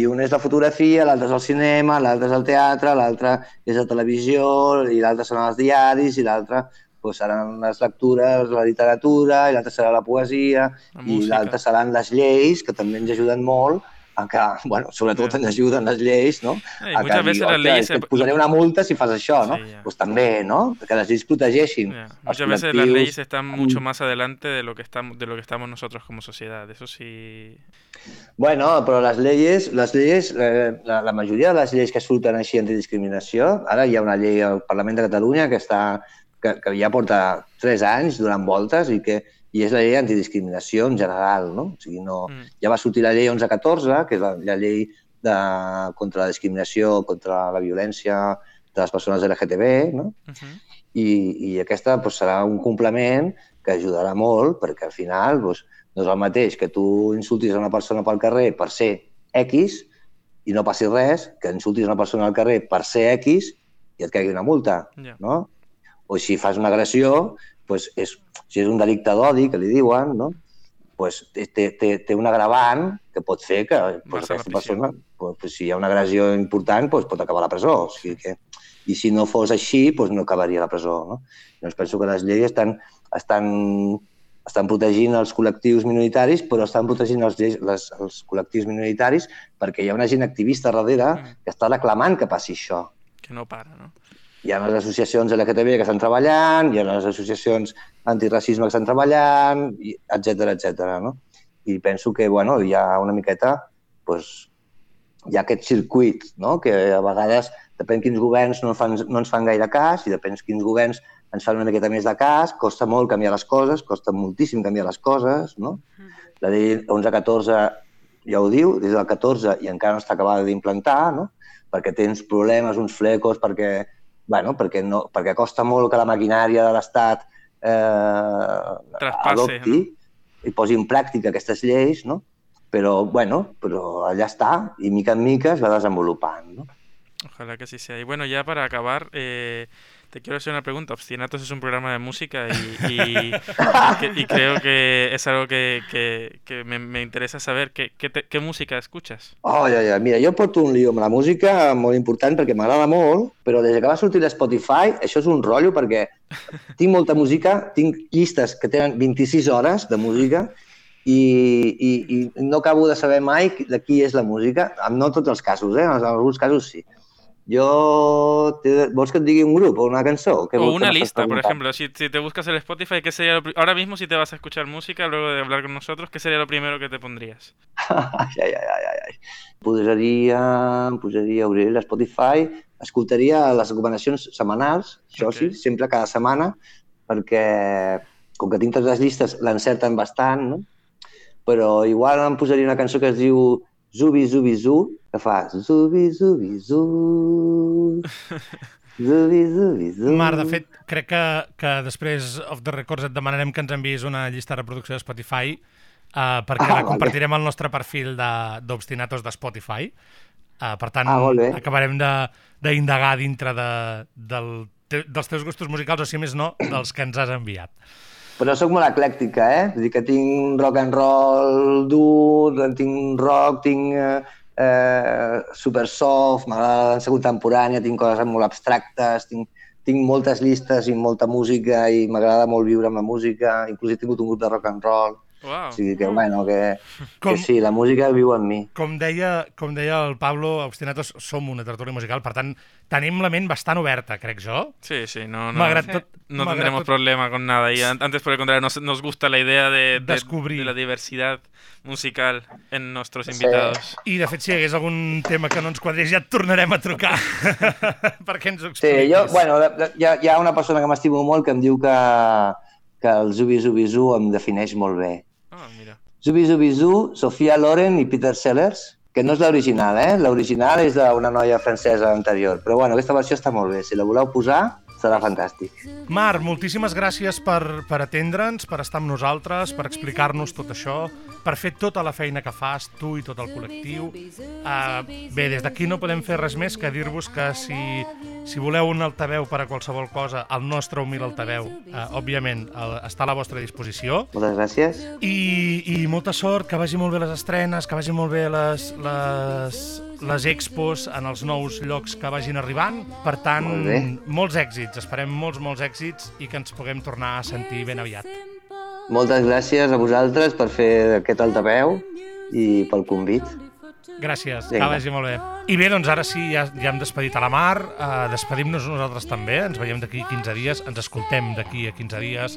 Speaker 12: I un és la fotografia, l'altre és el cinema, l'altre és el teatre, l'altre és la televisió, i l'altre seran els diaris, i l'altre pues, seran les lectures, la literatura, i l'altre serà la poesia,
Speaker 3: La
Speaker 12: i l'altre seran les lleis, que també ens ajuden molt que, bueno, sobretot ens ajuden les lleis, no?
Speaker 3: Eh,
Speaker 12: A que
Speaker 3: muchas veces
Speaker 12: diu,
Speaker 3: las
Speaker 12: "Ostres,
Speaker 3: leyes
Speaker 12: que
Speaker 3: se-
Speaker 12: et posaré una multa si fas això, no?
Speaker 3: Sí, ya.
Speaker 12: pues també, no? Que les lleis protegeixin els
Speaker 3: Muchas veces las leyes están mucho más adelante de lo que estamos, de lo que estamos nosotros como sociedad. Eso sí.
Speaker 12: Bueno, però les lleis, les lleis eh, la, la majoria de les lleis que surten així antidiscriminació, ara hi ha una llei al Parlament de Catalunya que, està, que, que ja porta tres anys donant voltes i que i és la llei antidiscriminació en general, no? O sigui, no, ja va sortir la llei 1114, que és la, la llei de, contra la discriminació, contra la violència de les persones LGTB, no? I, i aquesta doncs, serà un complement que ajudarà molt perquè al final doncs, no és el mateix que tu insultis a una persona pel carrer per ser X i no passi res, que insultis a una persona al carrer per ser X i et caigui una multa,
Speaker 3: Ja.
Speaker 12: no? O si fas una agressió, doncs és, si és un delicte d'odi, que li diuen, no? pues té, té, té, un agravant que pot fer que pues, aquesta persona, pues, pues, si hi ha una agressió important, pues, pot acabar a la presó. O sigui que, I si no fos així, pues, no acabaria a la presó. No? Llavors penso que les lleis estan, estan, estan protegint els col·lectius minoritaris, però estan protegint els, lleis- les, els col·lectius minoritaris perquè hi ha una gent activista darrere que està reclamant que passi això
Speaker 3: Que no para, ¿no?
Speaker 12: Hi ha les associacions LGTB que estan treballant, hi ha les associacions antiracisme que estan treballant, etc etc. no? I penso que bueno, hi ha una miqueta pues, hi ha aquest circuit, no? que a vegades depèn quins governs no, fan, no ens fan gaire cas i depèn quins governs ens fan una miqueta més de cas, costa molt canviar les coses, costa moltíssim canviar les coses, no? La llei 11-14 ja ho diu, des del 14 i encara no està acabada d'implantar, no? perquè té uns problemes, uns flecos, perquè, bueno, perquè, no, perquè costa molt que la maquinària de l'Estat eh, adopti i posi en pràctica aquestes lleis, no? Però, bueno, però allà està, i mica en mica es va desenvolupant, no?
Speaker 3: Ojalá que así sea. Y bueno, ya para acabar, eh, te quiero hacer una pregunta. Obstinatos es un programa de música y, y, que- y creo que es algo que, que- que me, me interesa saber. ¿Qué, qué, te- qué música escuchas?
Speaker 12: Oh, ja, ja. Mira, jo porto un lío amb la música molt important perquè m'agrada molt, però des que va sortir l'Spotify això és un rotllo perquè tinc molta música, tinc llistes que tenen 26 hores de música i, i, i no acabo de saber mai de qui és la música, en no tots els casos, eh? en alguns casos sí. Jo... Te, vols que et digui un grup o una cançó? Què
Speaker 3: O una lista, por ejemplo. Si, si te buscas el Spotify, ¿qué sería lo ahora mismo si te vas a escuchar música luego de hablar con nosotros, ¿qué sería lo primero que te pondrías?
Speaker 12: Ai, ai, ai, ai, ai. Posaria, posaria, obriria l'Spotify, escoltaria les recomanacions setmanals, això sí, sempre cada setmana, perquè com que tinc totes les llistes, l'encerten bastant, no? Però igual em posaria una cançó que es diu Zubi Zubi Zu, que fa Zubi Zubi Zu, Zubi Zubi Zu.
Speaker 2: Mar, de fet, crec que, que després of the records et demanarem que ens enviïs una llista de reproducció de Spotify uh, perquè
Speaker 12: Ah,
Speaker 2: la compartirem al nostre perfil de- d'Obstinatos de, Spotify. Uh, per tant,
Speaker 12: Ah,
Speaker 2: acabarem de- d'indagar dintre de, del, te, dels teus gustos musicals, o si més no, dels que ens has enviat.
Speaker 12: Però sóc molt eclèctica, eh? Vull dir que tinc rock and roll dur, tinc rock, tinc eh, eh, super soft, m'agrada dansa contemporània, tinc coses molt abstractes, tinc, tinc moltes llistes i molta música i m'agrada molt viure amb la música, inclús he tingut un grup de rock and roll.
Speaker 3: Wow.
Speaker 12: O sigui que, bueno, que,
Speaker 2: Com-
Speaker 12: que sí, la música viu en mi.
Speaker 2: Com deia, com deia el Pablo, Obstinatos som una tertúlia musical, per tant, tenim la ment bastant oberta, crec jo.
Speaker 3: Sí, sí, no, no,
Speaker 2: Malgrat tot-
Speaker 3: no
Speaker 2: malgrat
Speaker 3: tendremos
Speaker 2: tot-
Speaker 3: problema con nada. Y an- antes, por el contrario, nos, nos gusta la idea de, de-
Speaker 2: Descubrir.
Speaker 3: de la diversidad musical en nuestros invitados.
Speaker 2: I, de fet, si hi hagués algun tema que no ens quadrés, ja et tornarem a trucar perquè ens ho
Speaker 12: Sí,
Speaker 2: expliquis.
Speaker 12: jo, bueno, hi ha, hi ha una persona que m'estimo molt que em diu que, que el Zubi Zubi Zu em defineix molt bé.
Speaker 3: Ah, mira.
Speaker 12: Zubi Zubi Zu, Sofia Loren i Peter Sellers, que no és l'original, eh? L'original és d'una noia francesa anterior. Però bueno, aquesta versió està molt bé. Si la voleu posar, serà fantàstic.
Speaker 2: Mar, moltíssimes gràcies per, per atendre'ns, per estar amb nosaltres, per explicar-nos tot això, per fer tota la feina que fas, tu i tot el col·lectiu. Uh, bé, des d'aquí no podem fer res més que dir-vos que si, si voleu un altaveu per a qualsevol cosa, el nostre humil altaveu, uh, òbviament, el, està a la vostra disposició.
Speaker 12: Moltes gràcies.
Speaker 2: I, I molta sort, que vagi molt bé les estrenes, que vagi molt bé les, les, les expos en els nous llocs que vagin arribant. Per tant,
Speaker 12: Molt bé.
Speaker 2: molts èxits, esperem molts, molts èxits i que ens puguem tornar a sentir ben aviat.
Speaker 12: Moltes gràcies a vosaltres per fer aquest altaveu i pel convit.
Speaker 2: Gràcies, que
Speaker 12: Vinga.
Speaker 2: vagi molt bé. I bé, doncs ara sí, ja, ja hem despedit a la Mar, uh, despedim-nos nosaltres també, ens veiem d'aquí 15 dies, ens escoltem d'aquí a 15 dies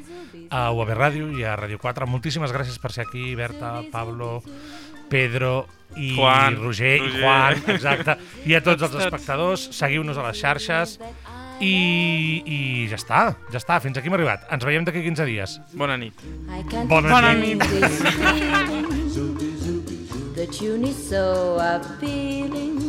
Speaker 2: a UAB Ràdio i a Ràdio 4. Moltíssimes gràcies per ser aquí, Berta, Pablo, Pedro i
Speaker 3: Juan,
Speaker 2: Roger, i
Speaker 3: Roger.
Speaker 2: Juan, exacte, i a tots els espectadors, seguiu-nos a les xarxes i, i ja està, ja està, fins aquí hem arribat. Ens veiem d'aquí 15 dies.
Speaker 3: Bona nit.
Speaker 2: Bona
Speaker 14: Bona
Speaker 2: nit.
Speaker 14: feeling. The tune is so appealing.